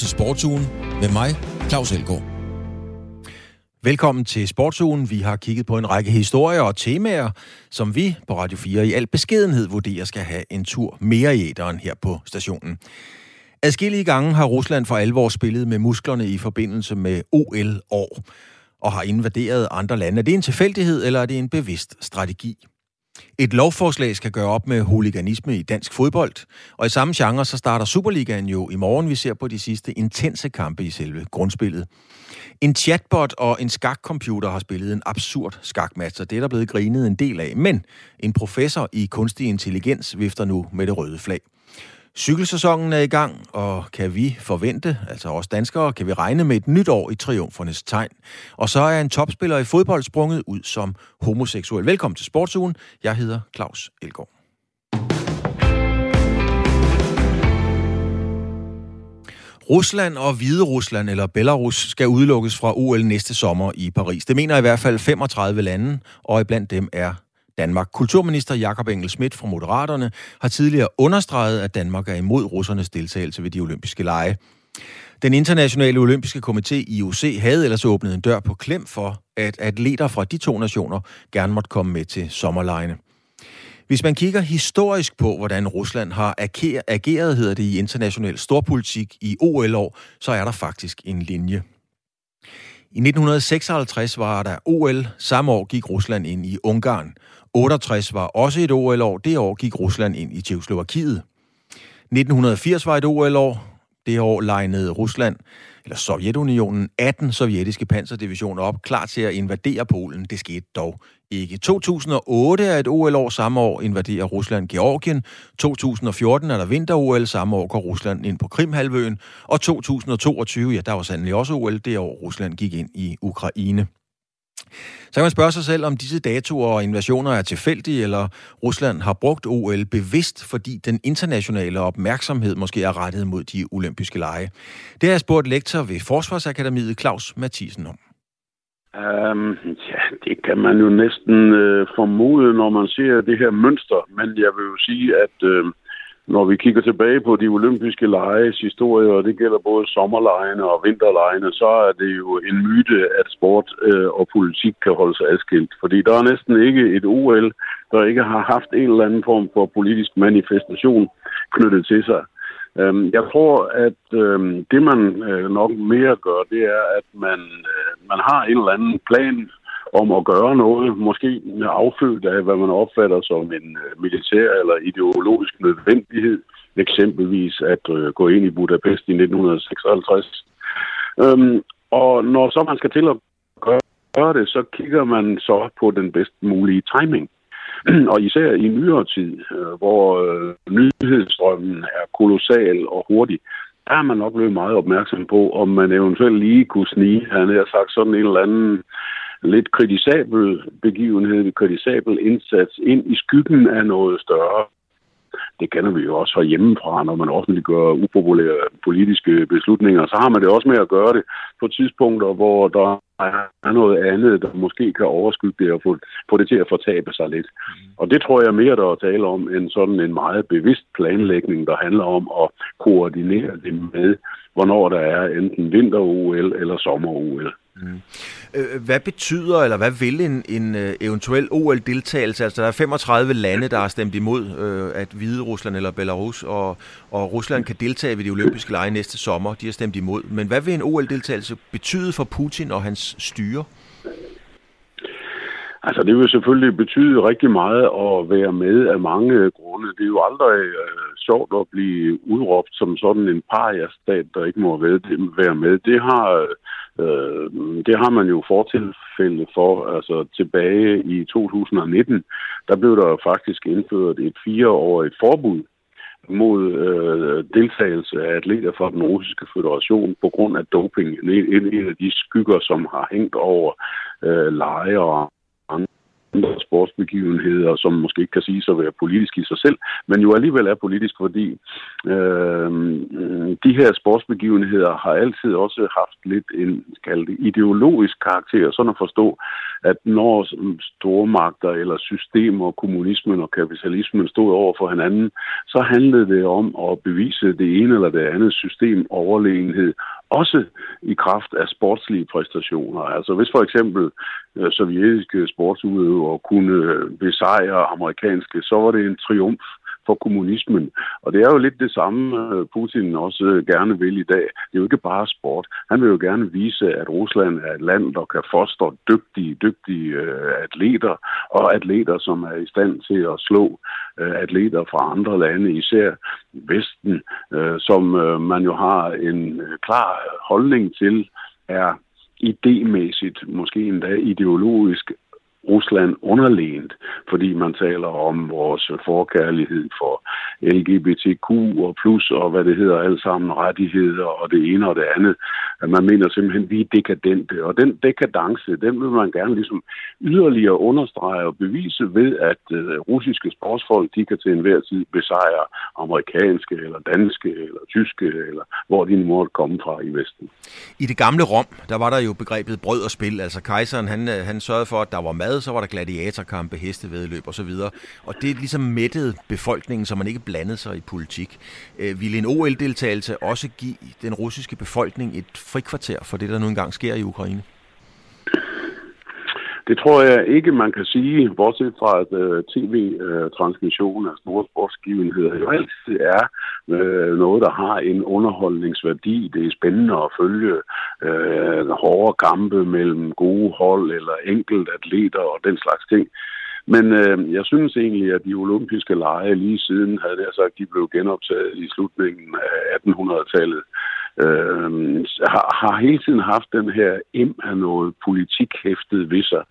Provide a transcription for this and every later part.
til Sportsugen med mig, Claus Elgaard. Velkommen til Sportsugen. Vi har kigget på en række historier og temaer, som vi på Radio 4 i al beskedenhed vurderer skal have en tur mere i æderen her på stationen. Adskillige gange har Rusland for alvor spillet med musklerne i forbindelse med OL-år og har invaderet andre lande. Er det en tilfældighed, eller er det en bevidst strategi? Et lovforslag skal gøre op med huliganisme i dansk fodbold, og i samme genre så starter Superligaen jo i morgen. Vi ser på de sidste intense kampe i selve grundspillet. En chatbot og en skakcomputer har spillet en absurd skakmatch, og det er der blevet grinet en del af. Men en professor i kunstig intelligens vifter nu med det røde flag. Cykelsæsonen er i gang, og kan vi forvente, altså os danskere, kan vi regne med et nyt år i triumfernes tegn. Og så er en topspiller i fodbold sprunget ud som homoseksuel. Velkommen til Sportsugen. Jeg hedder Claus Elgaard. Rusland og Hvide Rusland eller Belarus skal udelukkes fra OL næste sommer i Paris. Det mener i hvert fald 35 lande, og iblandt dem er Danmark. Kulturminister Jakob Engel Schmidt fra Moderaterne har tidligere understreget, at Danmark er imod russernes deltagelse ved de olympiske lege. Den internationale olympiske komité IOC havde ellers åbnet en dør på klem for, at atleter fra de to nationer gerne måtte komme med til sommerlejene. Hvis man kigger historisk på, hvordan Rusland har ageret, hedder det i international storpolitik i OL-år, så er der faktisk en linje. I 1956 var der OL. Samme år gik Rusland ind i Ungarn. 68 var også et OL-år. Det år gik Rusland ind i Tjekoslovakiet. 1980 var et OL-år. Det år legnede Rusland, eller Sovjetunionen, 18 sovjetiske panserdivisioner op, klar til at invadere Polen. Det skete dog ikke. 2008 er et OL-år. Samme år invaderer Rusland Georgien. 2014 er der vinter-OL. Samme år går Rusland ind på Krimhalvøen. Og 2022, ja, der var sandelig også OL. Det år Rusland gik ind i Ukraine. Så kan man spørge sig selv, om disse datoer og invasioner er tilfældige, eller Rusland har brugt OL bevidst, fordi den internationale opmærksomhed måske er rettet mod de olympiske lege. Det har jeg spurgt lektor ved Forsvarsakademiet Claus Mathisen om. Um, ja, det kan man jo næsten øh, formode, når man ser det her mønster. Men jeg vil jo sige, at øh, når vi kigger tilbage på de olympiske leges historie, og det gælder både sommerlejene og vinterlejene, så er det jo en myte, at sport øh, og politik kan holde sig adskilt. Fordi der er næsten ikke et OL, der ikke har haft en eller anden form for politisk manifestation knyttet til sig. Øhm, jeg tror, at øhm, det man øh, nok mere gør, det er, at man, øh, man har en eller anden plan om at gøre noget, måske affødt af, hvad man opfatter som en øh, militær eller ideologisk nødvendighed, eksempelvis at øh, gå ind i Budapest i 1956. Øhm, og når så man skal til at gøre, gøre det, så kigger man så på den bedst mulige timing. og især i nyere tid, øh, hvor øh, nyhedsstrømmen er kolossal og hurtig, der er man nok blevet meget opmærksom på, om man eventuelt lige kunne snige, han har sagt sådan en eller anden lidt kritisabel begivenhed, kritisabel indsats ind i skyggen af noget større. Det kender vi jo også fra hjemmefra, når man offentliggør upopulære politiske beslutninger. Så har man det også med at gøre det på tidspunkter, hvor der er noget andet, der måske kan overskygge det og få, få det til at fortabe sig lidt. Og det tror jeg mere, der er tale om, end sådan en meget bevidst planlægning, der handler om at koordinere det med, hvornår der er enten vinter-OL eller sommer-OL. Mm. Øh, hvad betyder, eller hvad vil en, en øh, eventuel OL-deltagelse? Altså, der er 35 lande, der har stemt imod, øh, at Hvide Rusland eller Belarus og, og Rusland kan deltage ved de olympiske lege næste sommer. De har stemt imod. Men hvad vil en OL-deltagelse betyde for Putin og hans styre? Altså, det vil selvfølgelig betyde rigtig meget at være med af mange grunde. Det er jo aldrig øh, sjovt at blive udråbt som sådan en paria-stat, der ikke må være med. Det har Øh, Øh, det har man jo fortilfælde for. Altså tilbage i 2019, der blev der faktisk indført et fireårigt forbud mod øh, deltagelse af atleter fra den russiske federation på grund af doping. En, en af de skygger, som har hængt over øh, lejre og andre sportsbegivenheder, som måske ikke kan sige at være politisk i sig selv, men jo alligevel er politisk, fordi øh, de her sportsbegivenheder har altid også haft lidt en kaldt ideologisk karakter, sådan at forstå, at når stormagter eller systemer, kommunismen og kapitalismen stod over for hinanden, så handlede det om at bevise det ene eller det andet system overlegenhed, også i kraft af sportslige præstationer. Altså hvis for eksempel øh, sovjetiske sportsudøvere kunne øh, besejre amerikanske, så var det en triumf for kommunismen. Og det er jo lidt det samme, øh, Putin også øh, gerne vil i dag. Det er jo ikke bare sport. Han vil jo gerne vise, at Rusland er et land, der kan fostre dygtige, dygtige øh, atleter, og atleter, som er i stand til at slå øh, atleter fra andre lande, især Vesten, øh, som øh, man jo har en øh, klar holdning til, er idémæssigt, måske endda ideologisk Rusland underlænt, fordi man taler om vores forkærlighed for LGBTQ og plus og hvad det hedder alt sammen, rettigheder og det ene og det andet. At Man mener simpelthen, at vi er dekadente. Og den dekadence, den vil man gerne ligesom yderligere understrege og bevise ved, at øh, russiske sportsfolk, de kan til enhver tid besejre amerikanske eller danske eller tyske eller hvor de måtte komme fra i Vesten. I det gamle Rom, der var der jo begrebet brød og spil. Altså kejseren, han, øh, han sørgede for, at der var mad, så var der gladiatorkampe, hestevedløb og så videre. Og det ligesom mættede befolkningen, så man ikke blandede sig i politik. Øh, ville en OL-deltagelse også give den russiske befolkning et frikvarter for det, der nu engang sker i Ukraine? Det tror jeg ikke, man kan sige, bortset fra at uh, tv-transmission af store sportsgivenheder jo altid er uh, noget, der har en underholdningsværdi. Det er spændende at følge uh, hårde kampe mellem gode hold eller enkelt atleter og den slags ting. Men øh, jeg synes egentlig, at de olympiske lege lige siden, havde jeg sagt, de blev genoptaget i slutningen af 1800-tallet, øh, har, har hele tiden haft den her im af noget politik hæftet ved sig.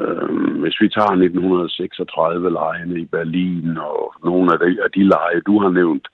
Øh, hvis vi tager 1936-lejene i Berlin og nogle af de, af de leje, du har nævnt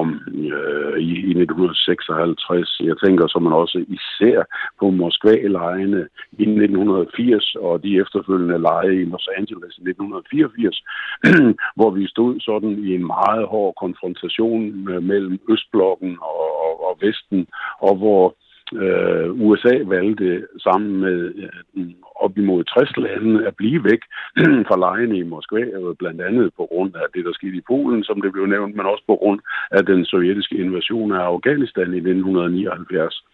om øh, i, i 1956, jeg tænker så man også især på Moskva-lejene i 1980 og de efterfølgende leje i Los Angeles i 1984, hvor vi stod sådan i en meget hård konfrontation øh, mellem Østblokken og, og, og Vesten, og hvor øh, USA valgte sammen med øh, op imod 60 lande at blive væk fra lejene i Moskva, øh, blandt andet på grund af det, der skete i Polen, som det blev nævnt, men også på grund af den sovjetiske invasion af Afghanistan i 1979.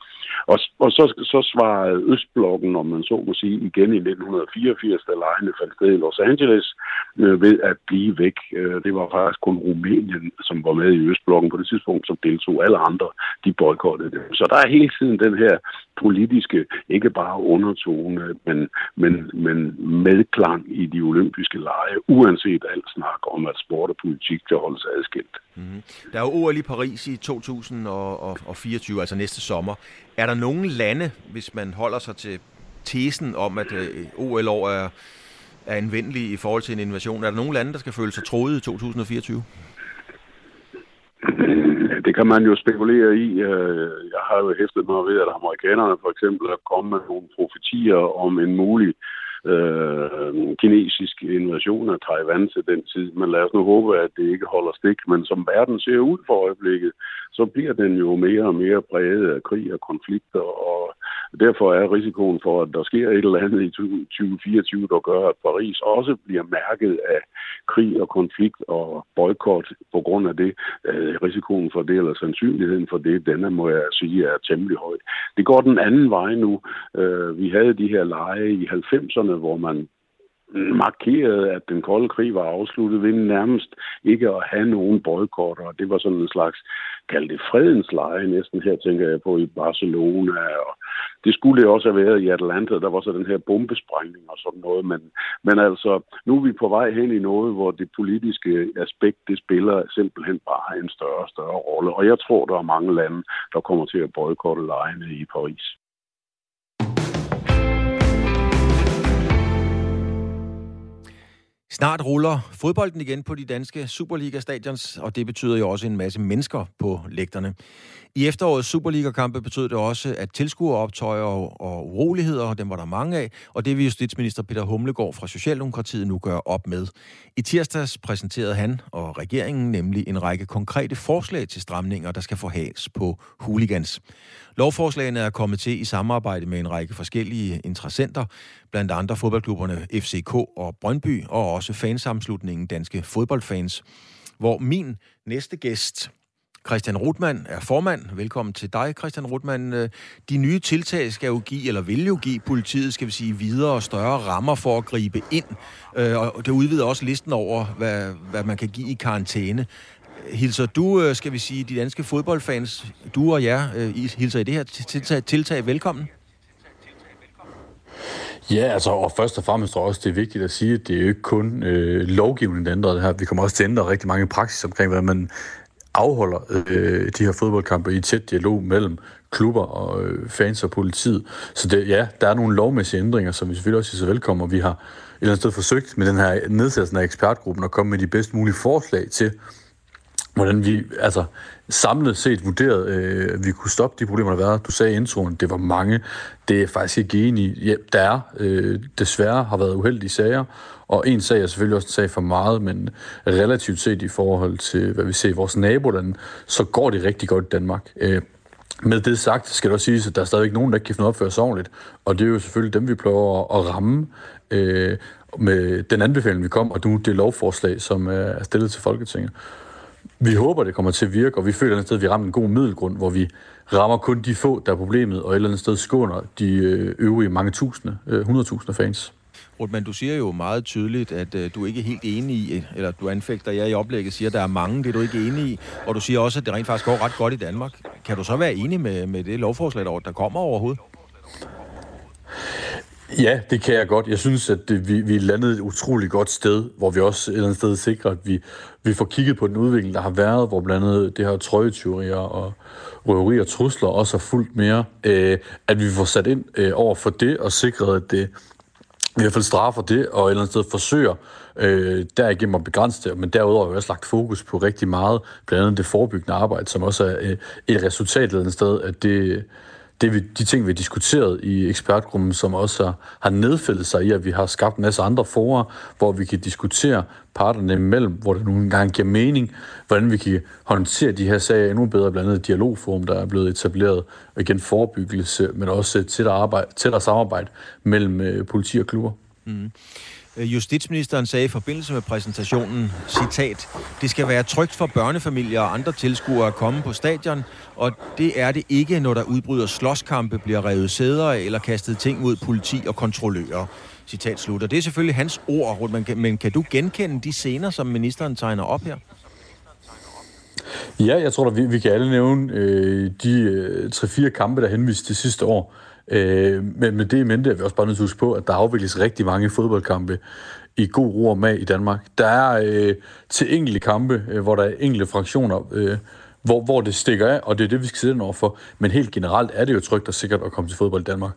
Og, og så, så svarede Østblokken, om man så må sige, igen i 1984, da lejene faldt sted i Los Angeles, øh, ved at blive væk. Øh, det var faktisk kun Rumænien, som var med i Østblokken på det tidspunkt, som deltog. Alle andre, de boykottede dem. Så der er hele tiden den her politiske, ikke bare undertone, men, men, men medklang i de olympiske lege, uanset alt snak om, at sport og politik kan holdes adskilt. Mm-hmm. Der er jo OL i Paris i 2024, altså næste sommer. Er der nogle lande, hvis man holder sig til tesen om, at øh, OL-år er, er anvendelig i forhold til en invasion, er der nogle lande, der skal føle sig troet i 2024? Øh, det kan man jo spekulere i. Øh, jeg har jo hæftet mig ved, at amerikanerne for eksempel er kommet med nogle profetier om en mulig øh, kinesisk invasion af Taiwan til den tid. Men lad os nu håbe, at det ikke holder stik. Men som verden ser ud for øjeblikket, så bliver den jo mere og mere præget af krig og konflikter, og derfor er risikoen for, at der sker et eller andet i 2024, der gør, at Paris også bliver mærket af krig og konflikt og boykot på grund af det. Øh, risikoen for det, eller sandsynligheden for det, denne må jeg sige er temmelig høj. Det går den anden vej nu. Øh, vi havde de her lege i 90'erne, hvor man markerede, at den kolde krig var afsluttet ved nærmest ikke at have nogen boykotter. Det var sådan en slags, kald det fredens leje næsten. Her tænker jeg på i Barcelona. Og det skulle det også have været i Atlanta. Der var så den her bombesprængning og sådan noget. Men, men altså, nu er vi på vej hen i noget, hvor det politiske aspekt, det spiller simpelthen bare en større og større rolle. Og jeg tror, der er mange lande, der kommer til at boykotte lejene i Paris. Snart ruller fodbolden igen på de danske Superliga-stadions, og det betyder jo også en masse mennesker på lægterne. I efterårets Superliga-kampe betød det også, at tilskueroptøjer og, og uroligheder, dem var der mange af, og det vil justitsminister Peter Humlegård fra Socialdemokratiet nu gøre op med. I tirsdags præsenterede han og regeringen nemlig en række konkrete forslag til stramninger, der skal forhales på hooligans. Lovforslagene er kommet til i samarbejde med en række forskellige interessenter, blandt andre fodboldklubberne FCK og Brøndby, og også fansamslutningen Danske Fodboldfans, hvor min næste gæst, Christian Rutmann, er formand. Velkommen til dig, Christian Rutmann. Øh, de nye tiltag skal jo give, eller vil jo give politiet, skal vi sige, videre og større rammer for at gribe ind. Øh, og det udvider også listen over, hvad, hvad man kan give i karantæne. Hilser du, øh, skal vi sige, de danske fodboldfans, du og jer, øh, hilser i det her tiltag, tiltag velkommen? Ja, altså, og først og fremmest tror jeg også, det er vigtigt at sige, at det er jo ikke kun øh, lovgivningen, der ændrer det her. Vi kommer også til at ændre rigtig mange praksis omkring, hvordan man afholder øh, de her fodboldkampe i tæt dialog mellem klubber og øh, fans og politiet. Så det, ja, der er nogle lovmæssige ændringer, som vi selvfølgelig også siger velkommen, og vi har et eller andet sted forsøgt med den her nedsættelse af ekspertgruppen at komme med de bedst mulige forslag til, hvordan vi altså, samlet set vurderet, øh, vi kunne stoppe de problemer, der har været. Du sagde i introen, det var mange. Det er faktisk ikke enig i. Ja, der er øh, desværre har været uheldige sager, og en sag er selvfølgelig også en sag for meget, men relativt set i forhold til, hvad vi ser i vores nabolande, så går det rigtig godt i Danmark. Øh, med det sagt skal det også siges, at der er stadigvæk nogen, der ikke kan finde opføre sig ordentligt, og det er jo selvfølgelig dem, vi prøver at ramme øh, med den anbefaling, vi kom, og nu det lovforslag, som øh, er stillet til Folketinget. Vi håber, det kommer til at virke, og vi føler et sted, at vi rammer en god middelgrund, hvor vi rammer kun de få, der er problemet, og et eller andet sted skåner de øh, øvrige mange tusinde, øh, 100.000 fans. Rutman, du siger jo meget tydeligt, at øh, du ikke er helt enig i, eller du anfægter, jeg i oplægget siger, at der er mange, det er du ikke enig i, og du siger også, at det rent faktisk går ret godt i Danmark. Kan du så være enig med, med det lovforslag, der kommer overhovedet? Ja, det kan jeg godt. Jeg synes, at det, vi, vi er landet et utroligt godt sted, hvor vi også et eller andet sted sikrer, at vi, vi får kigget på den udvikling, der har været, hvor blandt andet det her trøjetyverier og røveri og trusler også har fulgt mere. Øh, at vi får sat ind øh, over for det og sikret, at det i hvert fald straffer det, og et eller andet sted forsøger øh, derigennem at begrænse det. Men derudover har vi også lagt fokus på rigtig meget, blandt andet det forebyggende arbejde, som også er øh, et resultat et eller andet sted, at det, det vi, de ting, vi har diskuteret i ekspertgruppen, som også har, har nedfældet sig i, at vi har skabt en masse andre forer, hvor vi kan diskutere parterne imellem, hvor det nogle gange giver mening, hvordan vi kan håndtere de her sager endnu bedre, blandt andet dialogforum, der er blevet etableret, og igen forebyggelse, men også tættere, arbejde, tættere samarbejde mellem øh, politi og klubber. Mm. Øh, justitsministeren sagde i forbindelse med præsentationen, citat, det skal være trygt for børnefamilier og andre tilskuere at komme på stadion, og det er det ikke, når der udbryder slåskampe, bliver revet sæder eller kastet ting mod politi og kontrollører. Citat slutter. Det er selvfølgelig hans ord, men kan du genkende de scener, som ministeren tegner op her? Ja, jeg tror, at vi, vi kan alle nævne øh, de øh, 3-4 kampe, der henviste til sidste år, Øh, men med det i mente er vi også bare nødt til at huske på, at der afvikles rigtig mange fodboldkampe i god ro og mag i Danmark. Der er øh, til enkelte kampe, øh, hvor der er enkelte fraktioner, øh, hvor, hvor det stikker af, og det er det, vi skal sætte over for. Men helt generelt er det jo trygt og sikkert at komme til fodbold i Danmark.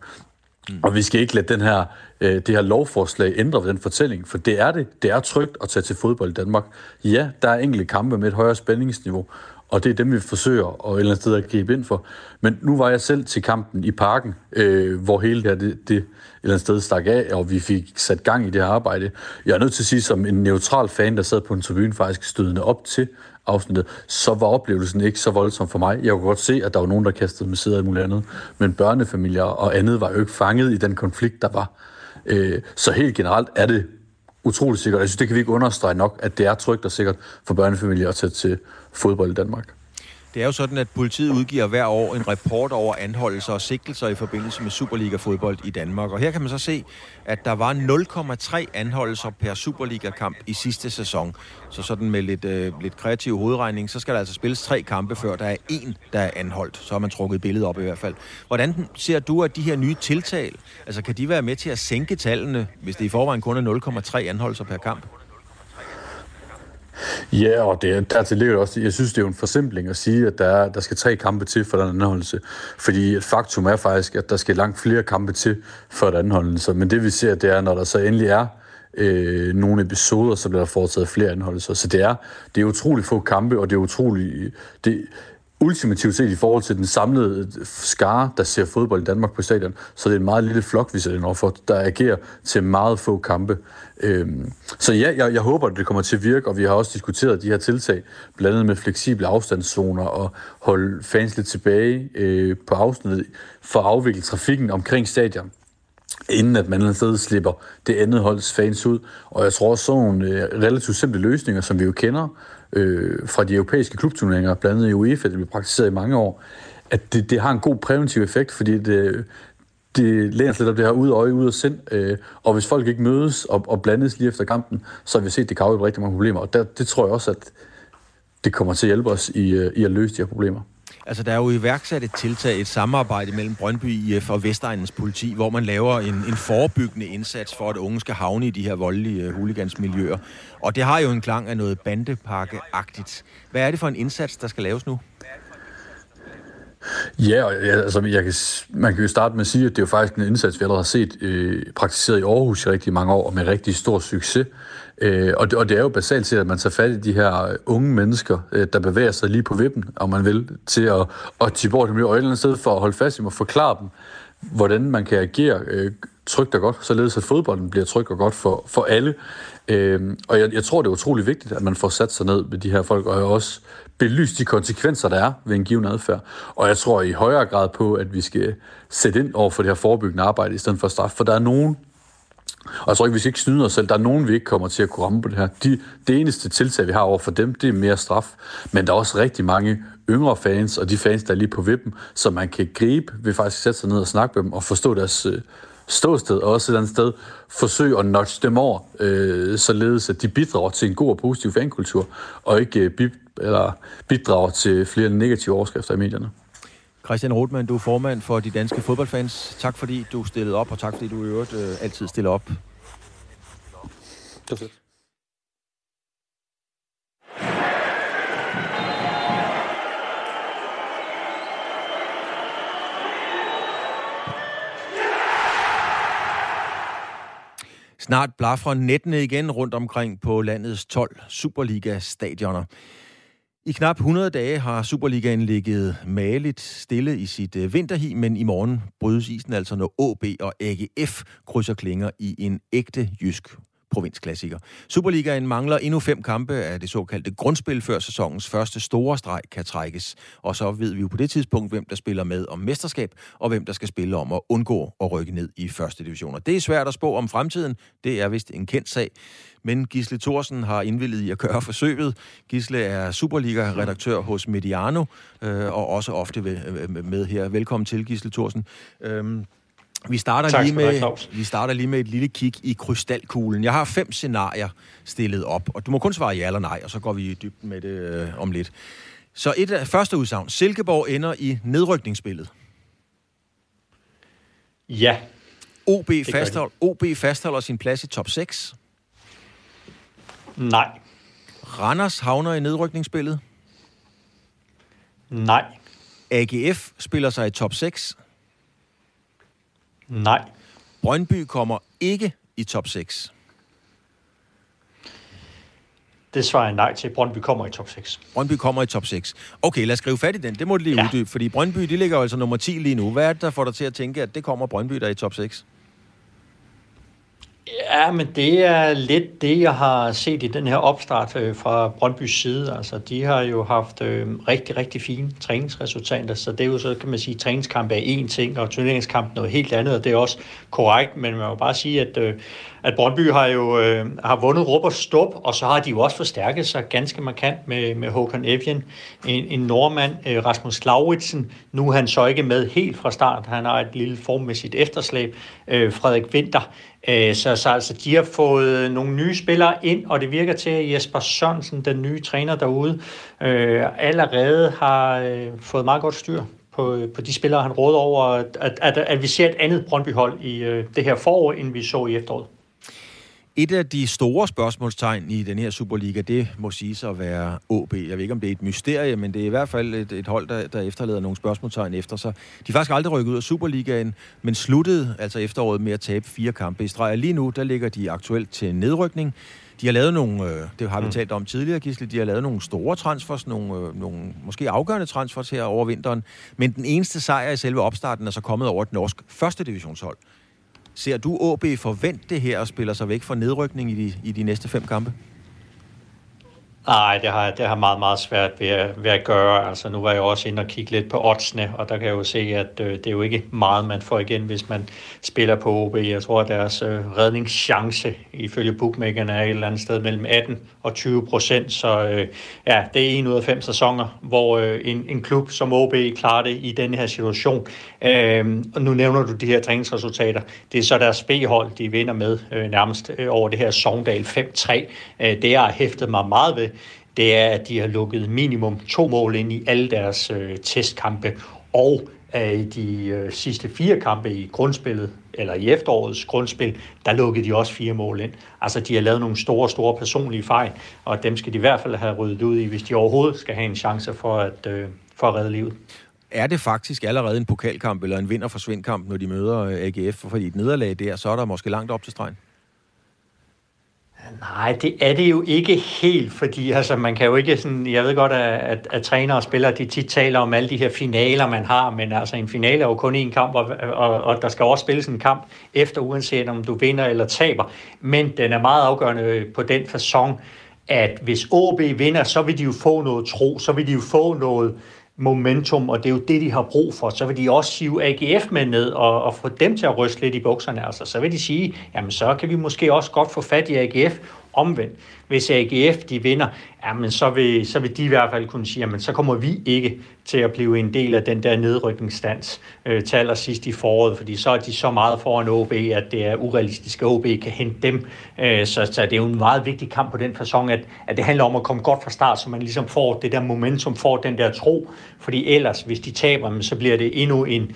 Mm. Og vi skal ikke lade den her, øh, det her lovforslag ændre ved den fortælling, for det er det. Det er trygt at tage til fodbold i Danmark. Ja, der er enkelte kampe med et højere spændingsniveau, og det er dem, vi forsøger at et eller andet sted at gribe ind for. Men nu var jeg selv til kampen i parken, øh, hvor hele det, det, det et eller andet sted stak af, og vi fik sat gang i det her arbejde. Jeg er nødt til at sige, som en neutral fan, der sad på en tribune faktisk stødende op til afsnittet, så var oplevelsen ikke så voldsom for mig. Jeg kunne godt se, at der var nogen, der kastede med sæder og muligt andet, men børnefamilier og andet var jo ikke fanget i den konflikt, der var. Øh, så helt generelt er det utrolig sikkert. Jeg synes, det kan vi ikke understrege nok, at det er trygt og sikkert for børnefamilier at tage til fodbold i Danmark. Det er jo sådan, at politiet udgiver hver år en rapport over anholdelser og sigtelser i forbindelse med Superliga-fodbold i Danmark. Og her kan man så se, at der var 0,3 anholdelser per Superliga-kamp i sidste sæson. Så sådan med lidt, øh, lidt kreativ hovedregning, så skal der altså spilles tre kampe, før der er en, der er anholdt. Så har man trukket billedet op i hvert fald. Hvordan ser du, at de her nye tiltag, altså kan de være med til at sænke tallene, hvis det i forvejen kun er 0,3 anholdelser per kamp? Ja, og det, dertil ligger det også, jeg synes, det er jo en forsimpling at sige, at der, er, der skal tre kampe til for den anholdelse. Fordi et faktum er faktisk, at der skal langt flere kampe til for den anholdelse. Men det vi ser, det er, når der så endelig er øh, nogle episoder, så bliver der foretaget flere anholdelser. Så det er, det er utrolig få kampe, og det er utrolig... Det, ultimativt set i forhold til den samlede øh, skare, der ser fodbold i Danmark på stadion, så det er en meget lille flok, vi sætter for, der agerer til meget få kampe. Øhm, så ja, jeg, jeg håber, at det kommer til at virke, og vi har også diskuteret de her tiltag, blandt andet med fleksible afstandszoner og holde fans lidt tilbage øh, på afsnittet for at afvikle trafikken omkring stadion inden at man sted slipper det andet holds fans ud. Og jeg tror også sådan nogle øh, relativt simple løsninger, som vi jo kender øh, fra de europæiske klubturneringer, blandt andet i UEFA, det bliver praktiseret i mange år, at det, det har en god præventiv effekt, fordi det, det læner sig lidt op det her ud af øje, ud af sind. Øh, og hvis folk ikke mødes og, og blandes lige efter kampen, så har vi set, at det kan rigtig mange problemer. Og der, det tror jeg også, at det kommer til at hjælpe os i, øh, i at løse de her problemer. Altså, der er jo iværksat et tiltag, et samarbejde mellem Brøndby IF og Vestegnens politi, hvor man laver en, en forebyggende indsats for, at unge skal havne i de her voldelige øh, huligansmiljøer. Og det har jo en klang af noget bandepakkeagtigt. Hvad er det for en indsats, der skal laves nu? Ja, og ja, altså, jeg kan, man kan jo starte med at sige, at det er jo faktisk en indsats, vi allerede har set øh, praktiseret i Aarhus i rigtig mange år, og med rigtig stor succes. Øh, og, det, og det er jo basalt set, at man tager fat i de her unge mennesker, øh, der bevæger sig lige på vippen, om man vil, til at, at tippe over dem i øjnene sted for at holde fast i dem og forklare dem, hvordan man kan agere øh, trygt og godt, således at fodbolden bliver trygt og godt for, for alle. Øh, og jeg, jeg tror, det er utrolig vigtigt, at man får sat sig ned med de her folk, og også belyst de konsekvenser, der er ved en given adfærd. Og jeg tror i højere grad på, at vi skal sætte ind over for det her forebyggende arbejde, i stedet for straf. For der er nogen, og jeg tror ikke, vi skal ikke snyde os selv. Der er nogen, vi ikke kommer til at kunne ramme på det her. De, det eneste tiltag, vi har over for dem, det er mere straf. Men der er også rigtig mange yngre fans, og de fans, der er lige på vippen, som man kan gribe ved faktisk sætte sig ned og snakke med dem, og forstå deres øh, ståsted, og også et eller andet sted forsøge at notch dem over, øh, således at de bidrager til en god og positiv fankultur, og ikke øh, bi- eller bidrager til flere negative overskrifter i medierne. Christian Rothmann, du er formand for de danske fodboldfans. Tak fordi du stillede op, og tak fordi du i øvrigt øh, altid stiller op. Det. Snart blaffer nettene igen rundt omkring på landets 12 Superliga-stadioner. I knap 100 dage har Superligaen ligget maligt stille i sit øh, vinterhi, men i morgen brydes isen altså, når AB og AGF krydser klinger i en ægte jysk provinsklassiker. Superligaen mangler endnu fem kampe af det såkaldte grundspil, før sæsonens første store streg kan trækkes. Og så ved vi jo på det tidspunkt, hvem der spiller med om mesterskab, og hvem der skal spille om at undgå at rykke ned i første divisioner. Det er svært at spå om fremtiden. Det er vist en kendt sag. Men Gisle Thorsen har indvilliget i at gøre forsøget. Gisle er Superliga-redaktør hos Mediano, øh, og også ofte øh, med her. Velkommen til, Gisle Thorsen. Øh, vi starter, tak, lige med, vi starter lige med et lille kig i krystalkuglen. Jeg har fem scenarier stillet op, og du må kun svare ja eller nej, og så går vi i dybden med det øh, om lidt. Så et af første udsagn. Silkeborg ender i nedrykningsspillet. Ja. OB, fasthold, OB fastholder sin plads i top 6. Nej. Randers havner i nedrykningsspillet. Nej. AGF spiller sig i top 6. Nej. Brøndby kommer ikke i top 6. Det svarer jeg nej til. Brøndby kommer i top 6. Brøndby kommer i top 6. Okay, lad os skrive fat i den. Det må du lige ja. uddybe, fordi Brøndby, de ligger altså nummer 10 lige nu. Hvad er det, der får dig til at tænke, at det kommer Brøndby der i top 6? Ja, men det er lidt det, jeg har set i den her opstart øh, fra Brøndbys side. Altså, de har jo haft øh, rigtig, rigtig fine træningsresultater, så det er jo så, kan man sige, træningskamp er én ting, og turneringskamp noget helt andet, og det er også korrekt, men man må bare sige, at, øh, at Brøndby har jo øh, har vundet råb og stop, og så har de jo også forstærket sig ganske markant med, med Håkon Evjen, en, en nordmand, øh, Rasmus Lauritsen. Nu er han så ikke med helt fra start, han har et lille formmæssigt efterslæb. Øh, Frederik Winter, Øh, så, så altså, de har fået nogle nye spillere ind, og det virker til, at Jesper Sørensen, den nye træner derude, øh, allerede har øh, fået meget godt styr på, øh, på de spillere, han råder over, at, at, at vi ser et andet Brøndby-hold i øh, det her forår, end vi så i efteråret. Et af de store spørgsmålstegn i den her Superliga, det må sige at være OB. Jeg ved ikke, om det er et mysterie, men det er i hvert fald et, et hold, der, der efterlader nogle spørgsmålstegn efter sig. De er faktisk aldrig rykket ud af Superligaen, men sluttede altså efteråret med at tabe fire kampe i streg. Lige nu, der ligger de aktuelt til nedrykning. De har lavet nogle, øh, det har vi mm. talt om tidligere, Gisle, de har lavet nogle store transfers, nogle, øh, nogle måske afgørende transfers her over vinteren, men den eneste sejr i selve opstarten er så kommet over et norsk første divisionshold. Ser du AB forvente det her og spiller sig væk fra nedrykning i de, i de næste fem kampe? Nej, det har, det har meget, meget svært ved at, ved at gøre. Altså, nu var jeg også inde og kigge lidt på oddsene, og der kan jeg jo se, at øh, det er jo ikke meget, man får igen, hvis man spiller på OB. Jeg tror, at deres øh, redningschance ifølge bookmakerne er et eller andet sted mellem 18 og 20 procent. Så øh, ja, det er en ud af fem sæsoner, hvor øh, en, en klub som OB klarer det i den her situation. Øh, og nu nævner du de her træningsresultater. Det er så deres B-hold, de vinder med øh, nærmest øh, over det her Sogndal 5-3. Øh, det har hæftet mig meget ved det er, at de har lukket minimum to mål ind i alle deres øh, testkampe, og øh, i de øh, sidste fire kampe i grundspillet, eller i efterårets grundspil, der lukkede de også fire mål ind. Altså, de har lavet nogle store, store personlige fejl, og dem skal de i hvert fald have ryddet ud i, hvis de overhovedet skal have en chance for at, øh, for at redde livet. Er det faktisk allerede en pokalkamp eller en vinder-forsvind-kamp, når de møder øh, AGF? Fordi et nederlag der, så er der måske langt op til stregen. Nej, det er det jo ikke helt, fordi altså, man kan jo ikke sådan, jeg ved godt, at, at, at trænere og spillere, de tit taler om alle de her finaler, man har, men altså en finale er jo kun én kamp, og, og, og der skal også spilles en kamp efter, uanset om du vinder eller taber. Men den er meget afgørende øh, på den façon, at hvis OB vinder, så vil de jo få noget tro, så vil de jo få noget, momentum, og det er jo det, de har brug for. Så vil de også hive AGF med ned og, og få dem til at ryste lidt i bukserne. Altså, så vil de sige, jamen så kan vi måske også godt få fat i AGF omvendt. Hvis AGF de vinder, jamen så vil, så vil de i hvert fald kunne sige, jamen så kommer vi ikke til at blive en del af den der nedrykningsstands øh, til allersidst i foråret, fordi så er de så meget foran OB, at det er urealistisk, at OB kan hente dem. Øh, så, så det er jo en meget vigtig kamp på den fasong, at, at det handler om at komme godt fra start, så man ligesom får det der momentum, får den der tro, fordi ellers, hvis de taber, så bliver det endnu en,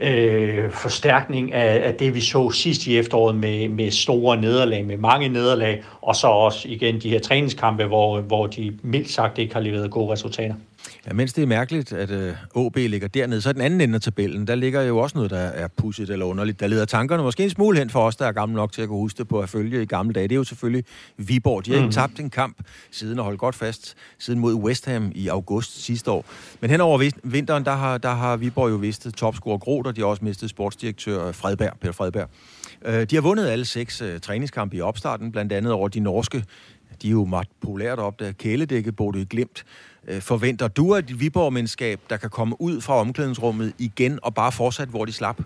øh, forstærkning af, af det, vi så sidst i efteråret med, med store nederlag, med mange nederlag, og så også igen de her træningskampe, hvor, hvor de mildt sagt ikke har leveret gode resultater. Ja, mens det er mærkeligt, at øh, OB ligger dernede, så den anden ende af tabellen, der ligger jo også noget, der er pudset eller underligt. Der leder tankerne måske en smule hen for os, der er gamle nok til at kunne huske det på at følge i gamle dage. Det er jo selvfølgelig Viborg. De har mm. ikke mhm. tabt en kamp siden at holde godt fast, siden mod West Ham i august sidste år. Men hen over vinteren, der har, der har Viborg jo mistet topscorer Groth, og de har også mistet sportsdirektør Fredberg, Peter Fredberg. Øh, de har vundet alle seks uh, træningskampe i opstarten, blandt andet over de norske de er jo meget populært op, der kæledækket Bodø Glimt. Øh, forventer du, at et viborg der kan komme ud fra omklædningsrummet igen og bare fortsætte, hvor de slap?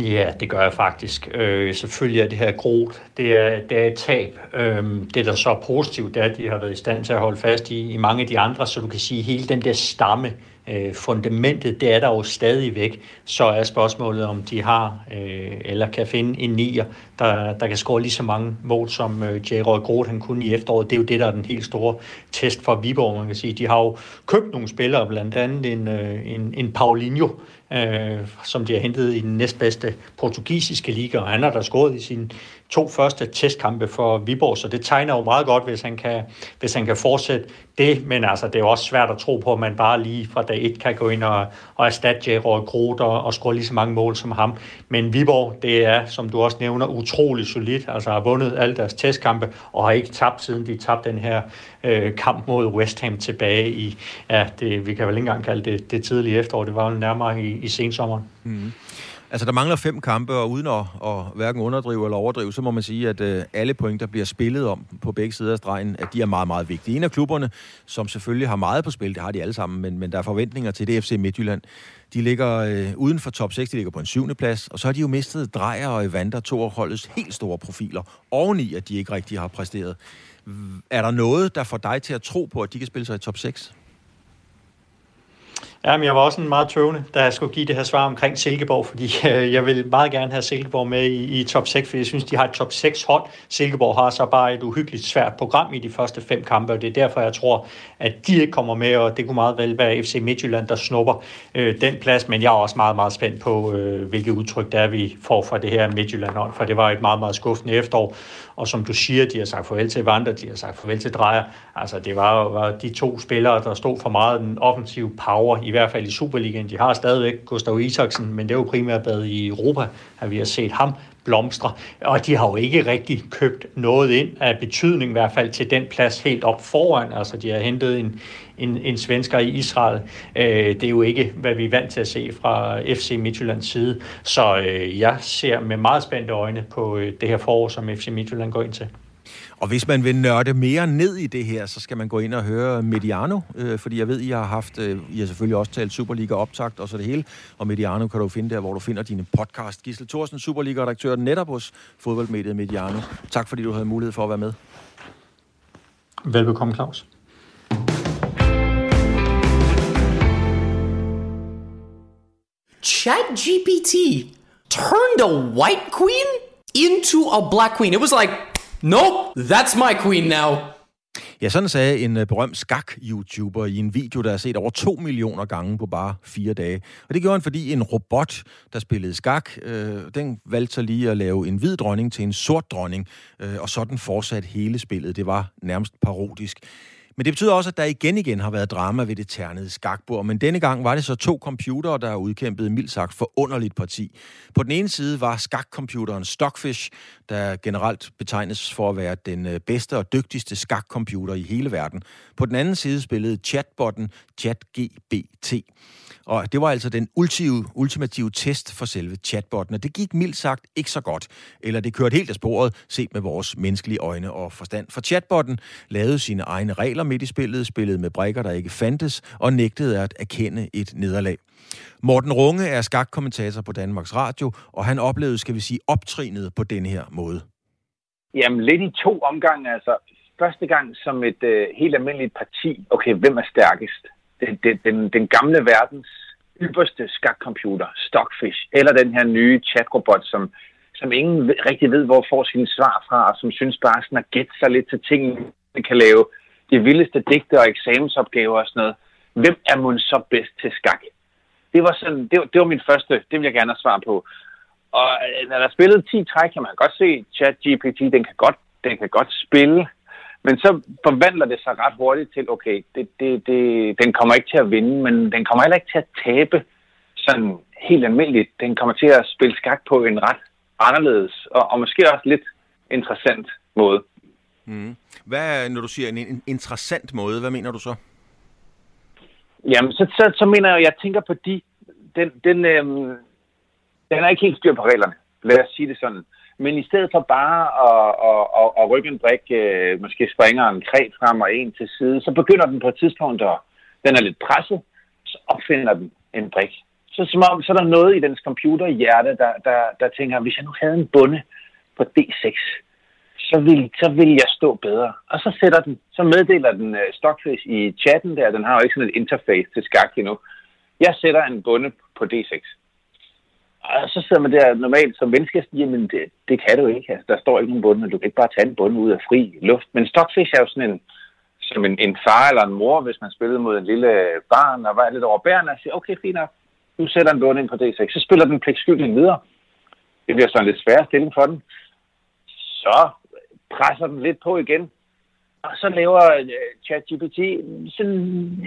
Ja, det gør jeg faktisk. Øh, selvfølgelig er det her grot, det er, det er et tab. Øh, det, der så er positivt, det er, at de har været i stand til at holde fast i, i mange af de andre, så du kan sige, hele den der stamme, øh, fundamentet, det er der jo stadigvæk. Så er spørgsmålet, om de har øh, eller kan finde en nier, der, der kan score lige så mange mål, som øh, J. Roy Groth han kunne i efteråret. Det er jo det, der er den helt store test for Viborg, man kan sige. De har jo købt nogle spillere, blandt andet en, øh, en, en Paulinho, øh, som de har hentet i den næstbedste portugisiske liga, og han har der scoret i sin to første testkampe for Viborg, så det tegner jo meget godt, hvis han kan, hvis han kan fortsætte det, men altså, det er jo også svært at tro på, at man bare lige fra dag et kan gå ind og, og erstatte J. Groth og, og score lige så mange mål som ham. Men Viborg, det er, som du også nævner, utrolig solidt, altså har vundet alle deres testkampe, og har ikke tabt, siden de tabte den her øh, kamp mod West Ham tilbage i, ja, det, vi kan vel ikke engang kalde det, det tidlige efterår, det var jo nærmere i, i sensommeren. Mm. Altså, der mangler fem kampe, og uden at, at hverken underdrive eller overdrive, så må man sige, at øh, alle point, der bliver spillet om på begge sider af stregen, at de er meget, meget vigtige. En af klubberne, som selvfølgelig har meget på spil, det har de alle sammen, men, men der er forventninger til FC Midtjylland. De ligger øh, uden for top 6, de ligger på en syvende plads, og så har de jo mistet Drejer og Evander, to af holdets helt store profiler, oveni at de ikke rigtig har præsteret. Er der noget, der får dig til at tro på, at de kan spille sig i top 6? Ja, men jeg var også en meget tøvende, da jeg skulle give det her svar omkring Silkeborg, fordi øh, jeg vil meget gerne have Silkeborg med i, i top 6, fordi jeg synes, de har et top 6 hold. Silkeborg har så bare et uhyggeligt svært program i de første fem kampe, og det er derfor, jeg tror, at de ikke kommer med, og det kunne meget vel være FC Midtjylland, der snupper øh, den plads, men jeg er også meget, meget spændt på, øh, hvilket udtryk der er, vi får fra det her Midtjylland-hold, for det var et meget, meget skuffende efterår, og som du siger, de har sagt farvel til Vandre, de har sagt farvel til Drejer. Altså, det var jo var de to spillere, der stod for meget den offensive power, i hvert fald i Superligaen. De har stadigvæk Gustav Isaksen, men det er jo primært været i Europa, at vi har set ham blomstre. Og de har jo ikke rigtig købt noget ind af betydning, i hvert fald til den plads helt op foran. Altså, de har hentet en, en, en svensker i Israel. Øh, det er jo ikke, hvad vi er vant til at se fra FC Midtjyllands side. Så øh, jeg ser med meget spændte øjne på øh, det her forår, som FC Midtjylland går ind til. Og hvis man vil nørde mere ned i det her, så skal man gå ind og høre Mediano, øh, fordi jeg ved, I har haft, øh, I har selvfølgelig også talt Superliga optakt og så det hele, og Mediano kan du finde der, hvor du finder dine podcast. Gisle Thorsen, Superliga-redaktør netop hos fodboldmediet Mediano. Tak fordi du havde mulighed for at være med. Velbekomme, Claus. Chat GPT turned a white queen into a black queen. It was like Nope, that's my queen now. Ja, sådan sagde en øh, berømt skak-YouTuber i en video, der er set over 2 millioner gange på bare fire dage. Og det gjorde han, fordi en robot, der spillede skak, øh, den valgte så lige at lave en hvid dronning til en sort dronning, øh, og sådan fortsatte hele spillet. Det var nærmest parodisk. Men det betyder også, at der igen igen har været drama ved det ternede skakbord. Men denne gang var det så to computere, der udkæmpede mildt sagt forunderligt parti. På den ene side var skakcomputeren Stockfish, der generelt betegnes for at være den øh, bedste og dygtigste skakcomputer i hele verden. På den anden side spillede chatbotten ChatGBT. Og det var altså den ultive, ultimative test for selve chatbotten, og det gik mildt sagt ikke så godt. Eller det kørte helt af sporet, set med vores menneskelige øjne og forstand. For chatbotten lavede sine egne regler midt i spillet, spillede med brækker, der ikke fandtes, og nægtede at erkende et nederlag. Morten Runge er skakkommentator på Danmarks Radio, og han oplevede, skal vi sige, optrinet på den her måde. Jamen, lidt i to omgange. Altså, første gang som et øh, helt almindeligt parti. Okay, hvem er stærkest? den, den, den, den gamle verdens ypperste skakcomputer, Stockfish, eller den her nye chatrobot, som, som ingen rigtig ved, hvor får sine svar fra, og som synes bare sådan at gætte sig lidt til ting, man kan lave de vildeste digte og eksamensopgaver og sådan noget. Hvem er man så bedst til skak? Det var, sådan, det, var, det var min første, det vil jeg gerne have svar på. Og øh, når der er spillet 10 træk, kan man godt se, chat GPT, den kan godt, den kan godt spille men så forvandler det sig ret hurtigt til, okay, det, det, det, den kommer ikke til at vinde, men den kommer heller ikke til at tabe sådan helt almindeligt. Den kommer til at spille skak på en ret anderledes, og, og måske også lidt interessant måde. Mm. Hvad når du siger en, en interessant måde, hvad mener du så? Jamen, så, så, så mener jeg, jeg tænker på de, den, den, øhm, den er ikke helt styr på reglerne. Lad os sige det sådan. Men i stedet for bare at, at, at, at rykke en brik, øh, måske springer en kred frem og en til side, så begynder den på et tidspunkt, og den er lidt presset, så opfinder den en brik. Så, som om, så er der noget i dens computerhjerte, der, der, der tænker, hvis jeg nu havde en bunde på D6, så vil, så vil jeg stå bedre. Og så sætter den, så meddeler den uh, Stockfish i chatten der, den har jo ikke sådan et interface til skak endnu. Jeg sætter en bunde på D6. Og så sidder man der normalt som menneske og siger, men det, det kan du ikke. Altså, der står ikke nogen bunde, du kan ikke bare tage en bunde ud af fri luft. Men Stockfish er jo sådan en, som en, en far eller en mor, hvis man spillede mod en lille barn og var lidt overbærende og siger, okay, fint nok, du sætter en bunde ind på D6. Så spiller den pligtskyldig videre. Det bliver sådan en lidt svær stilling for den. Så presser den lidt på igen. Og så laver uh, ChatGPT sådan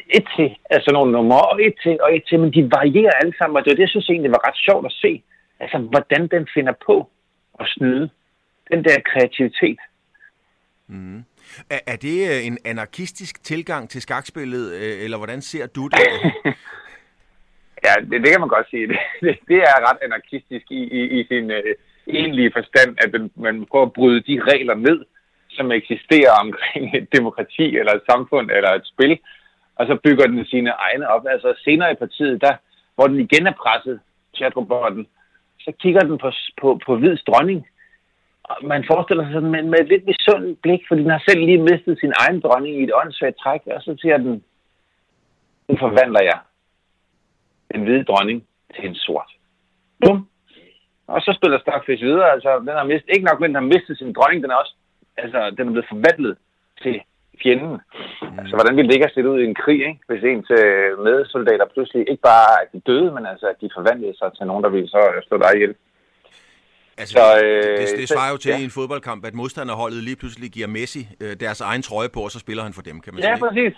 et til, altså nogle numre, og et til, og et til, men de varierer alle sammen, og det var det, jeg synes egentlig var ret sjovt at se, altså hvordan den finder på at snyde. Den der kreativitet. Mm. Er, er det øh, en anarkistisk tilgang til skakspillet, øh, eller hvordan ser du det? ja, det, det kan man godt sige. Det, det, er ret anarkistisk i, i, i sin uh, egentlige forstand, at man, man prøver at bryde de regler ned, som eksisterer omkring et demokrati eller et samfund eller et spil, og så bygger den sine egne op. Altså senere i partiet, der, hvor den igen er presset, chatrobotten, så kigger den på, på, på hvids dronning. Og man forestiller sig sådan med, med et lidt misundt blik, fordi den har selv lige mistet sin egen dronning i et åndssvagt træk, og så siger den, nu forvandler jeg. den hvide dronning til en sort. Bum. Og så spiller Stockfish videre. Altså, den har mistet, ikke nok, men den har mistet sin dronning. Den er også altså, den er blevet forvandlet til fjenden. Mm. Altså, hvordan ville det ikke have set ud i en krig, ikke? hvis ens øh, medsoldater pludselig ikke bare at de døde, men altså, at de forvandlede sig til nogen, der ville så slå dig ihjel. Altså, så, øh, det, det svarer jo til ja. i en fodboldkamp, at modstanderholdet lige pludselig giver Messi øh, deres egen trøje på, og så spiller han for dem, kan man ja, sige. Ja, præcis.